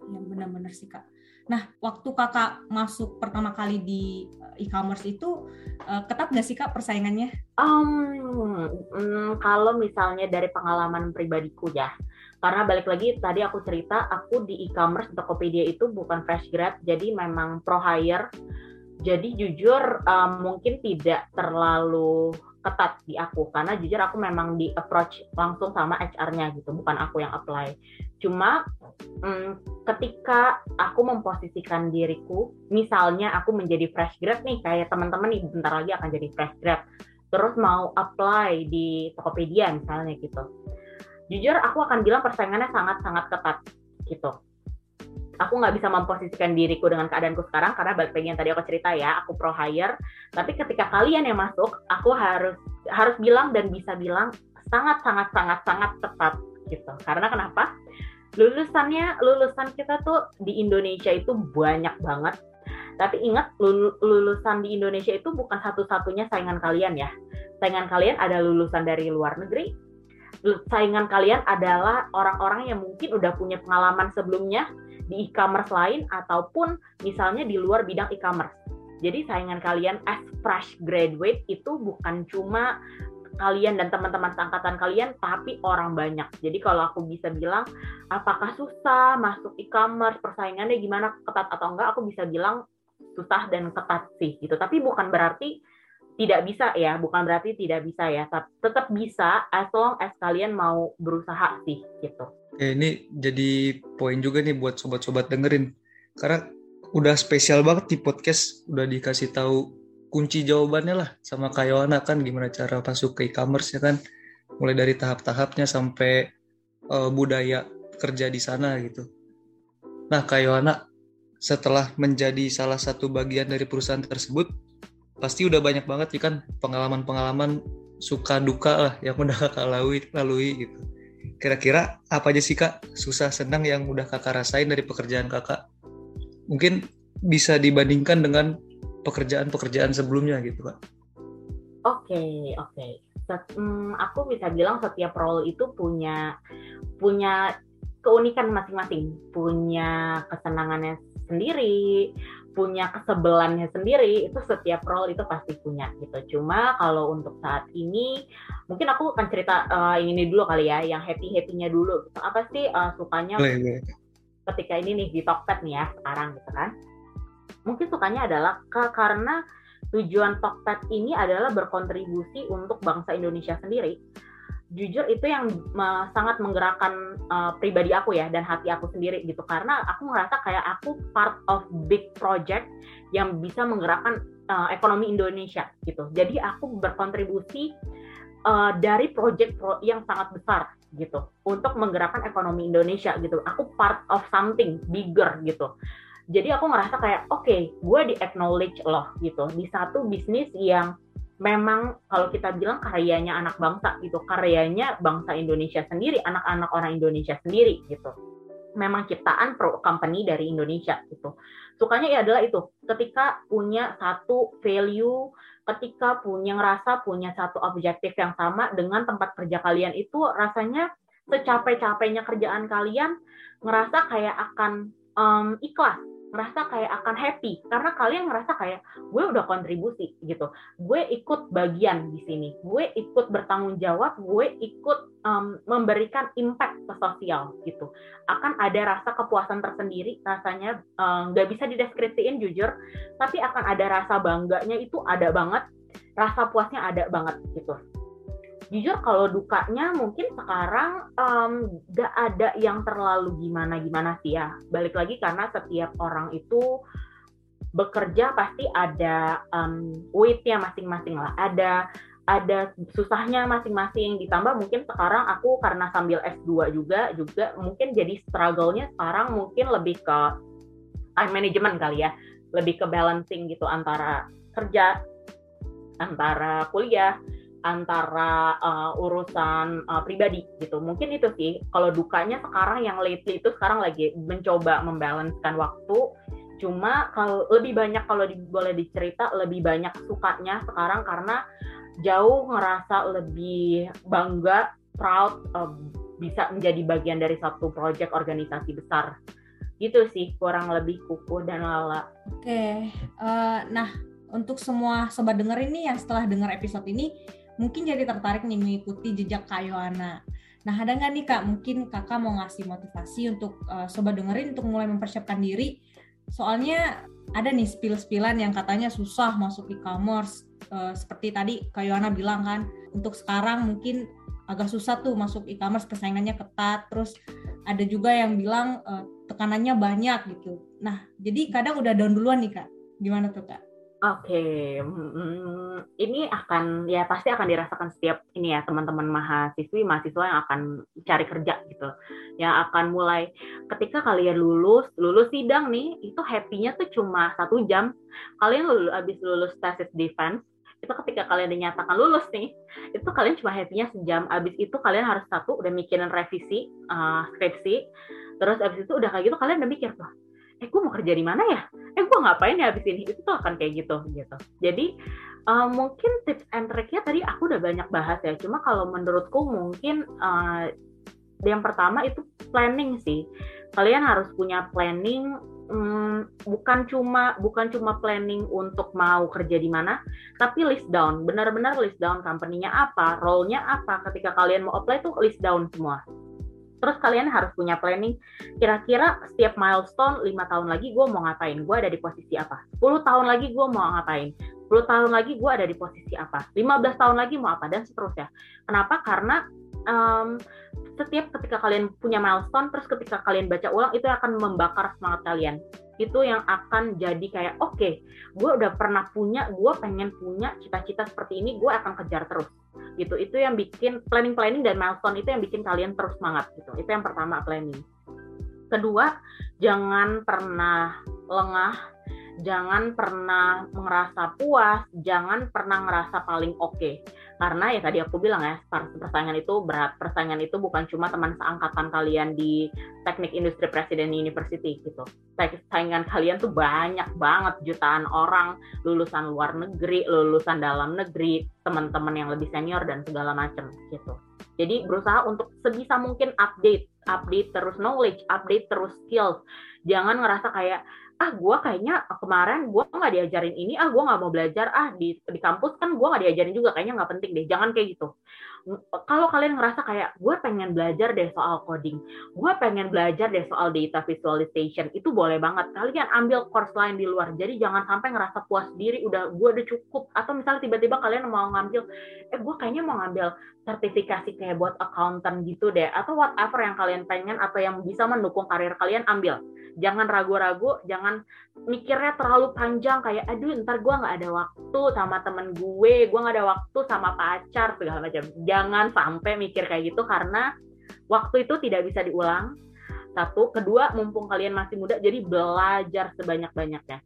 Yang benar-benar sih kak. Nah waktu kakak masuk pertama kali di eh, e-commerce itu eh, ketat nggak sih kak persaingannya? Um, um, kalau misalnya dari pengalaman pribadiku ya karena balik lagi tadi aku cerita aku di e-commerce Tokopedia itu bukan fresh grad jadi memang pro hire. Jadi jujur um, mungkin tidak terlalu ketat di aku karena jujur aku memang di approach langsung sama HR-nya gitu bukan aku yang apply. Cuma hmm, ketika aku memposisikan diriku misalnya aku menjadi fresh grad nih kayak teman-teman nih bentar lagi akan jadi fresh grad. Terus mau apply di Tokopedia misalnya gitu jujur aku akan bilang persaingannya sangat-sangat ketat gitu. Aku nggak bisa memposisikan diriku dengan keadaanku sekarang karena balik lagi yang tadi aku cerita ya aku pro hire. Tapi ketika kalian yang masuk aku harus harus bilang dan bisa bilang sangat sangat sangat sangat tepat gitu. Karena kenapa? Lulusannya lulusan kita tuh di Indonesia itu banyak banget. Tapi ingat lulusan di Indonesia itu bukan satu-satunya saingan kalian ya. Saingan kalian ada lulusan dari luar negeri saingan kalian adalah orang-orang yang mungkin udah punya pengalaman sebelumnya di e-commerce lain ataupun misalnya di luar bidang e-commerce. Jadi saingan kalian as fresh graduate itu bukan cuma kalian dan teman-teman seangkatan kalian, tapi orang banyak. Jadi kalau aku bisa bilang, apakah susah masuk e-commerce, persaingannya gimana, ketat atau enggak, aku bisa bilang susah dan ketat sih gitu. Tapi bukan berarti tidak bisa ya, bukan berarti tidak bisa ya. Tetap bisa as long as kalian mau berusaha sih gitu. Oke, ini jadi poin juga nih buat sobat-sobat dengerin. Karena udah spesial banget di podcast, udah dikasih tahu kunci jawabannya lah sama Kak Yohana kan gimana cara masuk ke e-commerce ya kan. Mulai dari tahap-tahapnya sampai uh, budaya kerja di sana gitu. Nah, Kak Yohana setelah menjadi salah satu bagian dari perusahaan tersebut, pasti udah banyak banget ya kan pengalaman-pengalaman suka duka lah yang udah kakak lalui, lalui gitu Kira-kira apa aja sih kak susah senang yang udah kakak rasain dari pekerjaan kakak? Mungkin bisa dibandingkan dengan pekerjaan-pekerjaan sebelumnya gitu kak? Oke oke. Okay. Hmm, aku bisa bilang setiap role itu punya punya keunikan masing-masing, punya kesenangannya sendiri, punya kesebelannya sendiri itu setiap role itu pasti punya gitu. Cuma kalau untuk saat ini mungkin aku akan cerita uh, ini dulu kali ya, yang happy happynya dulu. Gitu. Apa sih uh, sukanya ketika ini nih di Tokped nih ya sekarang gitu kan? Mungkin sukanya adalah ke, karena tujuan Tokped ini adalah berkontribusi untuk bangsa Indonesia sendiri jujur itu yang sangat menggerakkan uh, pribadi aku ya dan hati aku sendiri gitu. Karena aku ngerasa kayak aku part of big project yang bisa menggerakkan uh, ekonomi Indonesia gitu. Jadi aku berkontribusi uh, dari project pro yang sangat besar gitu untuk menggerakkan ekonomi Indonesia gitu. Aku part of something bigger gitu. Jadi aku ngerasa kayak oke okay, gue di acknowledge loh gitu. Di satu bisnis yang memang kalau kita bilang karyanya anak bangsa gitu, karyanya bangsa Indonesia sendiri, anak-anak orang Indonesia sendiri gitu. Memang ciptaan pro company dari Indonesia gitu. Sukanya ya adalah itu, ketika punya satu value, ketika punya ngerasa punya satu objektif yang sama dengan tempat kerja kalian itu rasanya secapek-capeknya kerjaan kalian ngerasa kayak akan um, ikhlas ngerasa kayak akan happy. Karena kalian ngerasa kayak gue udah kontribusi gitu. Gue ikut bagian di sini. Gue ikut bertanggung jawab. Gue ikut um, memberikan impact ke sosial gitu. Akan ada rasa kepuasan tersendiri rasanya nggak um, bisa dideskripsiin jujur. Tapi akan ada rasa bangganya itu ada banget. Rasa puasnya ada banget gitu jujur kalau dukanya mungkin sekarang um, gak ada yang terlalu gimana gimana sih ya. Balik lagi karena setiap orang itu bekerja pasti ada um, weightnya masing-masing lah. Ada ada susahnya masing-masing. Ditambah mungkin sekarang aku karena sambil S2 juga juga mungkin jadi struggle-nya sekarang mungkin lebih ke time management kali ya. Lebih ke balancing gitu antara kerja antara kuliah antara uh, urusan uh, pribadi gitu. Mungkin itu sih kalau dukanya sekarang yang lately itu sekarang lagi mencoba membalancekan waktu. Cuma kalau lebih banyak kalau di, boleh dicerita lebih banyak sukanya sekarang karena jauh ngerasa lebih bangga, proud uh, bisa menjadi bagian dari satu proyek organisasi besar. Gitu sih kurang lebih kuku dan lala. Oke, okay. uh, nah untuk semua sobat denger ini yang setelah dengar episode ini mungkin jadi tertarik nih mengikuti jejak Kak Yohana. Nah, ada nggak nih Kak, mungkin Kakak mau ngasih motivasi untuk uh, sobat dengerin untuk mulai mempersiapkan diri? Soalnya ada nih spill-spillan yang katanya susah masuk e-commerce, uh, seperti tadi Kak Yohana bilang kan, untuk sekarang mungkin agak susah tuh masuk e-commerce persaingannya ketat. Terus ada juga yang bilang uh, tekanannya banyak gitu. Nah, jadi kadang udah down duluan nih Kak. Gimana tuh Kak? Oke, okay. ini akan ya pasti akan dirasakan setiap ini ya teman-teman mahasiswi mahasiswa yang akan cari kerja gitu, yang akan mulai ketika kalian lulus lulus sidang nih itu happy-nya tuh cuma satu jam. Kalian lulus abis lulus tesis defense itu ketika kalian dinyatakan lulus nih itu kalian cuma happy-nya sejam. Abis itu kalian harus satu udah mikirin revisi uh, skripsi, terus abis itu udah kayak gitu kalian udah mikir tuh eh gue mau kerja di mana ya? Eh gue ngapain ya abis ini? Itu tuh akan kayak gitu gitu. Jadi uh, mungkin tips and triknya tadi aku udah banyak bahas ya. Cuma kalau menurutku mungkin uh, yang pertama itu planning sih. Kalian harus punya planning hmm, bukan cuma bukan cuma planning untuk mau kerja di mana, tapi list down, benar-benar list down company-nya apa, role-nya apa. Ketika kalian mau apply tuh list down semua. Terus kalian harus punya planning, kira-kira setiap milestone 5 tahun lagi gue mau ngapain, gue ada di posisi apa. 10 tahun lagi gue mau ngapain, 10 tahun lagi gue ada di posisi apa, 15 tahun lagi mau apa, dan seterusnya. Kenapa? Karena um, setiap ketika kalian punya milestone, terus ketika kalian baca ulang, itu akan membakar semangat kalian. Itu yang akan jadi kayak oke okay, gue udah pernah punya gue pengen punya cita-cita seperti ini gue akan kejar terus gitu. Itu yang bikin planning planning dan milestone itu yang bikin kalian terus semangat gitu. Itu yang pertama planning. Kedua jangan pernah lengah jangan pernah merasa puas jangan pernah ngerasa paling oke. okay karena ya tadi aku bilang ya persaingan itu berat. Persaingan itu bukan cuma teman seangkatan kalian di teknik industri presiden university gitu. Saingan kalian tuh banyak banget jutaan orang lulusan luar negeri lulusan dalam negeri teman-teman yang lebih senior dan segala macam gitu. Jadi berusaha untuk sebisa mungkin update update terus knowledge update terus skills. Jangan ngerasa kayak ah gue kayaknya kemarin gue nggak diajarin ini ah gue nggak mau belajar ah di di kampus kan gue nggak diajarin juga kayaknya nggak penting deh jangan kayak gitu. Kalau kalian ngerasa kayak gue pengen belajar deh soal coding gue pengen belajar deh soal data visualization itu boleh banget. Kalian ambil course lain di luar jadi jangan sampai ngerasa puas diri udah gue udah cukup. Atau misalnya tiba-tiba kalian mau ngambil eh gue kayaknya mau ngambil sertifikasi kayak buat accountant gitu deh atau whatever yang kalian pengen atau yang bisa mendukung karir kalian ambil. Jangan ragu-ragu jangan mikirnya terlalu panjang kayak aduh ntar gue nggak ada waktu sama temen gue gue nggak ada waktu sama pacar segala macam. Jangan sampai mikir kayak gitu karena waktu itu tidak bisa diulang. Satu kedua mumpung kalian masih muda jadi belajar sebanyak-banyaknya.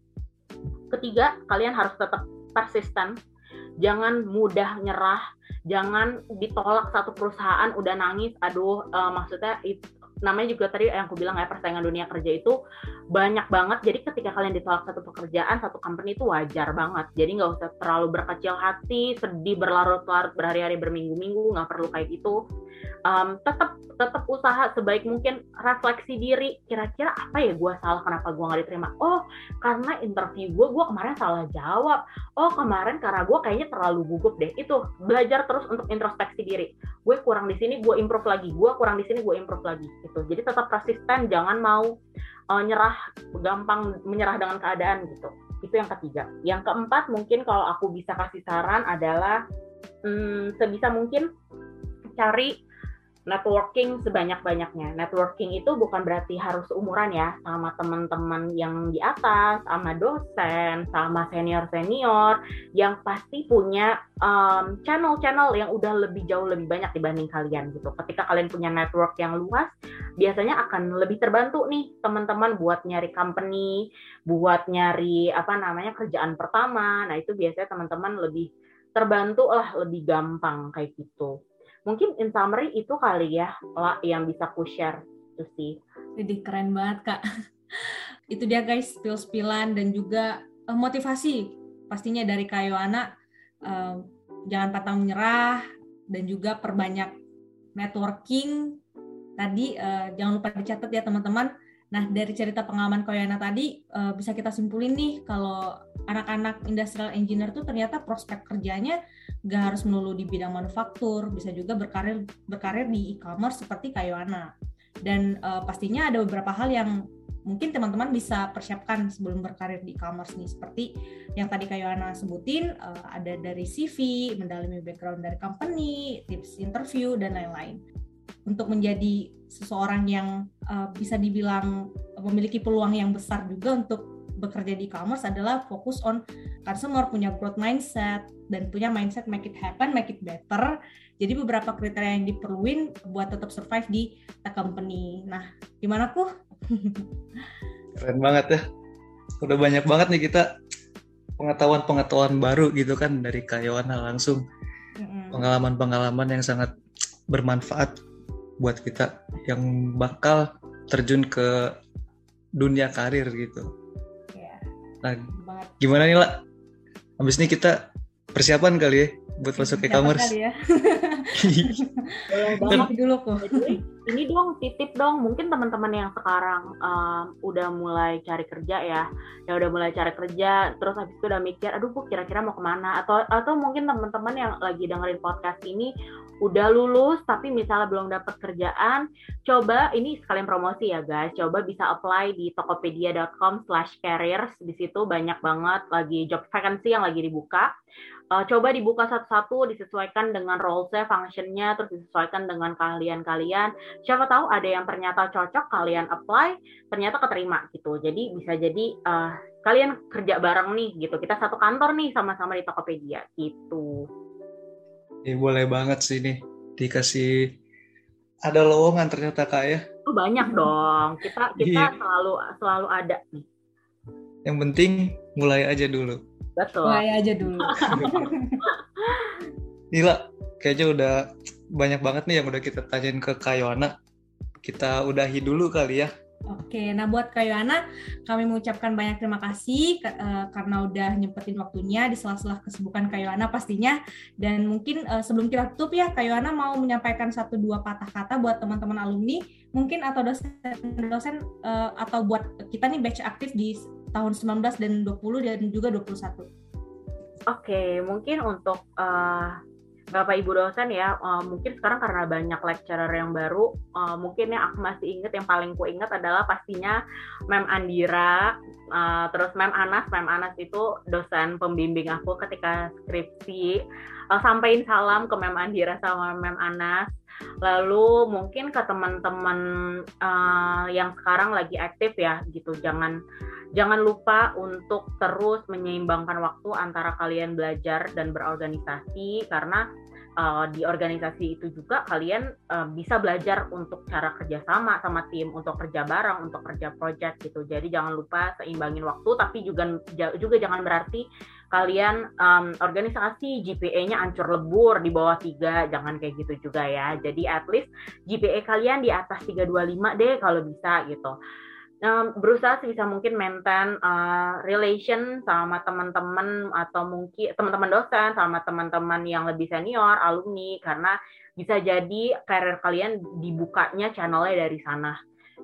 Ketiga kalian harus tetap persisten jangan mudah nyerah. Jangan ditolak satu perusahaan udah nangis aduh uh, maksudnya namanya juga tadi yang aku bilang ya persaingan dunia kerja itu banyak banget. Jadi ketika kalian ditolak satu pekerjaan satu company itu wajar banget. Jadi nggak usah terlalu berkecil hati sedih berlarut-larut berhari-hari berminggu-minggu nggak perlu kayak gitu um, tetap tetap usaha sebaik mungkin refleksi diri. Kira-kira apa ya gue salah kenapa gue nggak diterima? Oh karena interview gue gue kemarin salah jawab. Oh kemarin karena gue kayaknya terlalu gugup deh. Itu belajar terus untuk introspeksi diri. Gue kurang di sini gue improve lagi. Gue kurang di sini gue improve lagi. Gitu. Jadi tetap persisten jangan mau uh, nyerah gampang menyerah dengan keadaan gitu. Itu yang ketiga. Yang keempat mungkin kalau aku bisa kasih saran adalah hmm, sebisa mungkin cari networking sebanyak-banyaknya. Networking itu bukan berarti harus umuran ya, sama teman-teman yang di atas, sama dosen, sama senior-senior yang pasti punya channel-channel um, yang udah lebih jauh lebih banyak dibanding kalian gitu. Ketika kalian punya network yang luas, biasanya akan lebih terbantu nih teman-teman buat nyari company, buat nyari apa namanya kerjaan pertama. Nah, itu biasanya teman-teman lebih terbantu lah, lebih gampang kayak gitu mungkin in summary itu kali ya lah yang bisa ku share. Itu sih. Jadi keren banget kak. Itu dia guys spill-spillan dan juga uh, motivasi pastinya dari Kak Yohana uh, jangan patah menyerah dan juga perbanyak networking. Tadi uh, jangan lupa dicatat ya teman-teman Nah, dari cerita pengalaman Koyana tadi uh, bisa kita simpulin nih kalau anak-anak industrial engineer tuh ternyata prospek kerjanya gak harus melulu di bidang manufaktur, bisa juga berkarir berkarir di e-commerce seperti Kayana. Dan uh, pastinya ada beberapa hal yang mungkin teman-teman bisa persiapkan sebelum berkarir di e-commerce nih seperti yang tadi Kak Yohana sebutin uh, ada dari CV, mendalami background dari company, tips interview dan lain-lain. Untuk menjadi seseorang yang uh, bisa dibilang memiliki peluang yang besar juga untuk bekerja di e-commerce adalah fokus on customer, punya growth mindset, dan punya mindset make it happen, make it better. Jadi beberapa kriteria yang diperluin buat tetap survive di company. Nah, gimana ku? Keren banget ya. Udah banyak banget nih kita pengetahuan-pengetahuan baru gitu kan dari Kayoana langsung. Pengalaman-pengalaman yang sangat bermanfaat buat kita yang bakal terjun ke dunia karir gitu. Yeah. Nah, gimana nih lah? Habis ini kita persiapan kali ya buat masuk ke e-commerce. Ya. banget dulu kok. ini dong titip dong mungkin teman-teman yang sekarang um, udah mulai cari kerja ya, ya udah mulai cari kerja, terus habis itu udah mikir, aduh kok kira-kira mau ke mana? Atau atau mungkin teman-teman yang lagi dengerin podcast ini udah lulus tapi misalnya belum dapat kerjaan, coba ini sekalian promosi ya guys, coba bisa apply di tokopedia.com/careers di situ banyak banget lagi job vacancy yang lagi dibuka uh, coba dibuka satu-satu disesuaikan dengan role-nya, function-nya, terus disesuaikan dengan kalian-kalian. Siapa tahu ada yang ternyata cocok, kalian apply, ternyata keterima gitu. Jadi bisa jadi uh, kalian kerja bareng nih gitu. Kita satu kantor nih sama-sama di Tokopedia gitu. Ya, boleh banget sih nih dikasih ada lowongan ternyata kak ya. Oh, banyak dong. Kita kita iya. selalu selalu ada nih. Yang penting mulai aja dulu. Betul. Mulai aja dulu. Gila, kayaknya udah banyak banget nih yang udah kita tanyain ke Kayona. Kita udahi dulu kali ya. Oke, nah buat Kayona, kami mengucapkan banyak terima kasih uh, karena udah nyempetin waktunya di sela-sela kesibukan Kayona pastinya. Dan mungkin uh, sebelum kita tutup ya, Kayona mau menyampaikan satu dua patah kata buat teman-teman alumni, mungkin atau dosen-dosen uh, atau buat kita nih batch aktif di tahun 19 dan 20 dan juga 21. Oke, mungkin untuk uh, Bapak Ibu dosen ya, uh, mungkin sekarang karena banyak lecturer yang baru, uh, mungkin yang aku masih ingat yang paling ku ingat adalah pastinya Mem Andira, uh, terus Mem Anas, Mem Anas itu dosen pembimbing aku ketika skripsi. Uh, sampaikan salam ke Mem Andira sama Mem Anas. Lalu mungkin ke teman-teman uh, yang sekarang lagi aktif ya gitu, jangan Jangan lupa untuk terus menyeimbangkan waktu antara kalian belajar dan berorganisasi karena uh, di organisasi itu juga kalian uh, bisa belajar untuk cara kerjasama sama tim, untuk kerja bareng, untuk kerja project gitu. Jadi jangan lupa seimbangin waktu, tapi juga juga jangan berarti kalian um, organisasi GPA-nya ancur lebur di bawah tiga, jangan kayak gitu juga ya. Jadi at least GPA kalian di atas 325 deh kalau bisa gitu. Um, berusaha sebisa mungkin maintain uh, relation sama teman-teman atau mungkin teman-teman dosen sama teman-teman yang lebih senior alumni karena bisa jadi karir kalian dibukanya channelnya dari sana.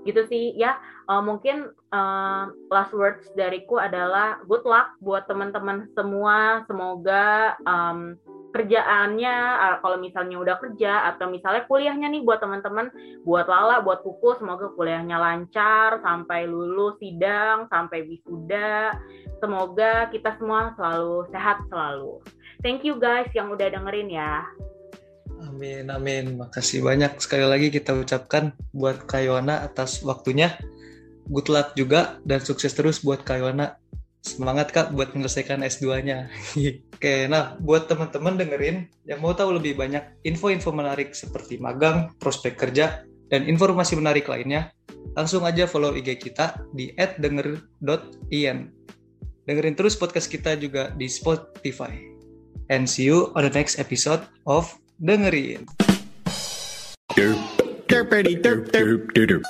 Gitu sih ya uh, mungkin uh, last words dariku adalah good luck buat teman-teman semua. Semoga um, kerjaannya kalau misalnya udah kerja atau misalnya kuliahnya nih buat teman-teman buat Lala buat Kuku semoga kuliahnya lancar sampai lulus sidang sampai wisuda. Semoga kita semua selalu sehat selalu. Thank you guys yang udah dengerin ya. Amin amin. Makasih banyak sekali lagi kita ucapkan buat Kayona atas waktunya good luck juga dan sukses terus buat Kayona Semangat Kak buat menyelesaikan S2-nya. Oke, nah buat teman-teman dengerin yang mau tahu lebih banyak info-info menarik seperti magang, prospek kerja, dan informasi menarik lainnya, langsung aja follow IG kita di @denger.ien. Dengerin terus podcast kita juga di Spotify. And see you on the next episode of Dengerin. Derp, derp, derp, derp, derp.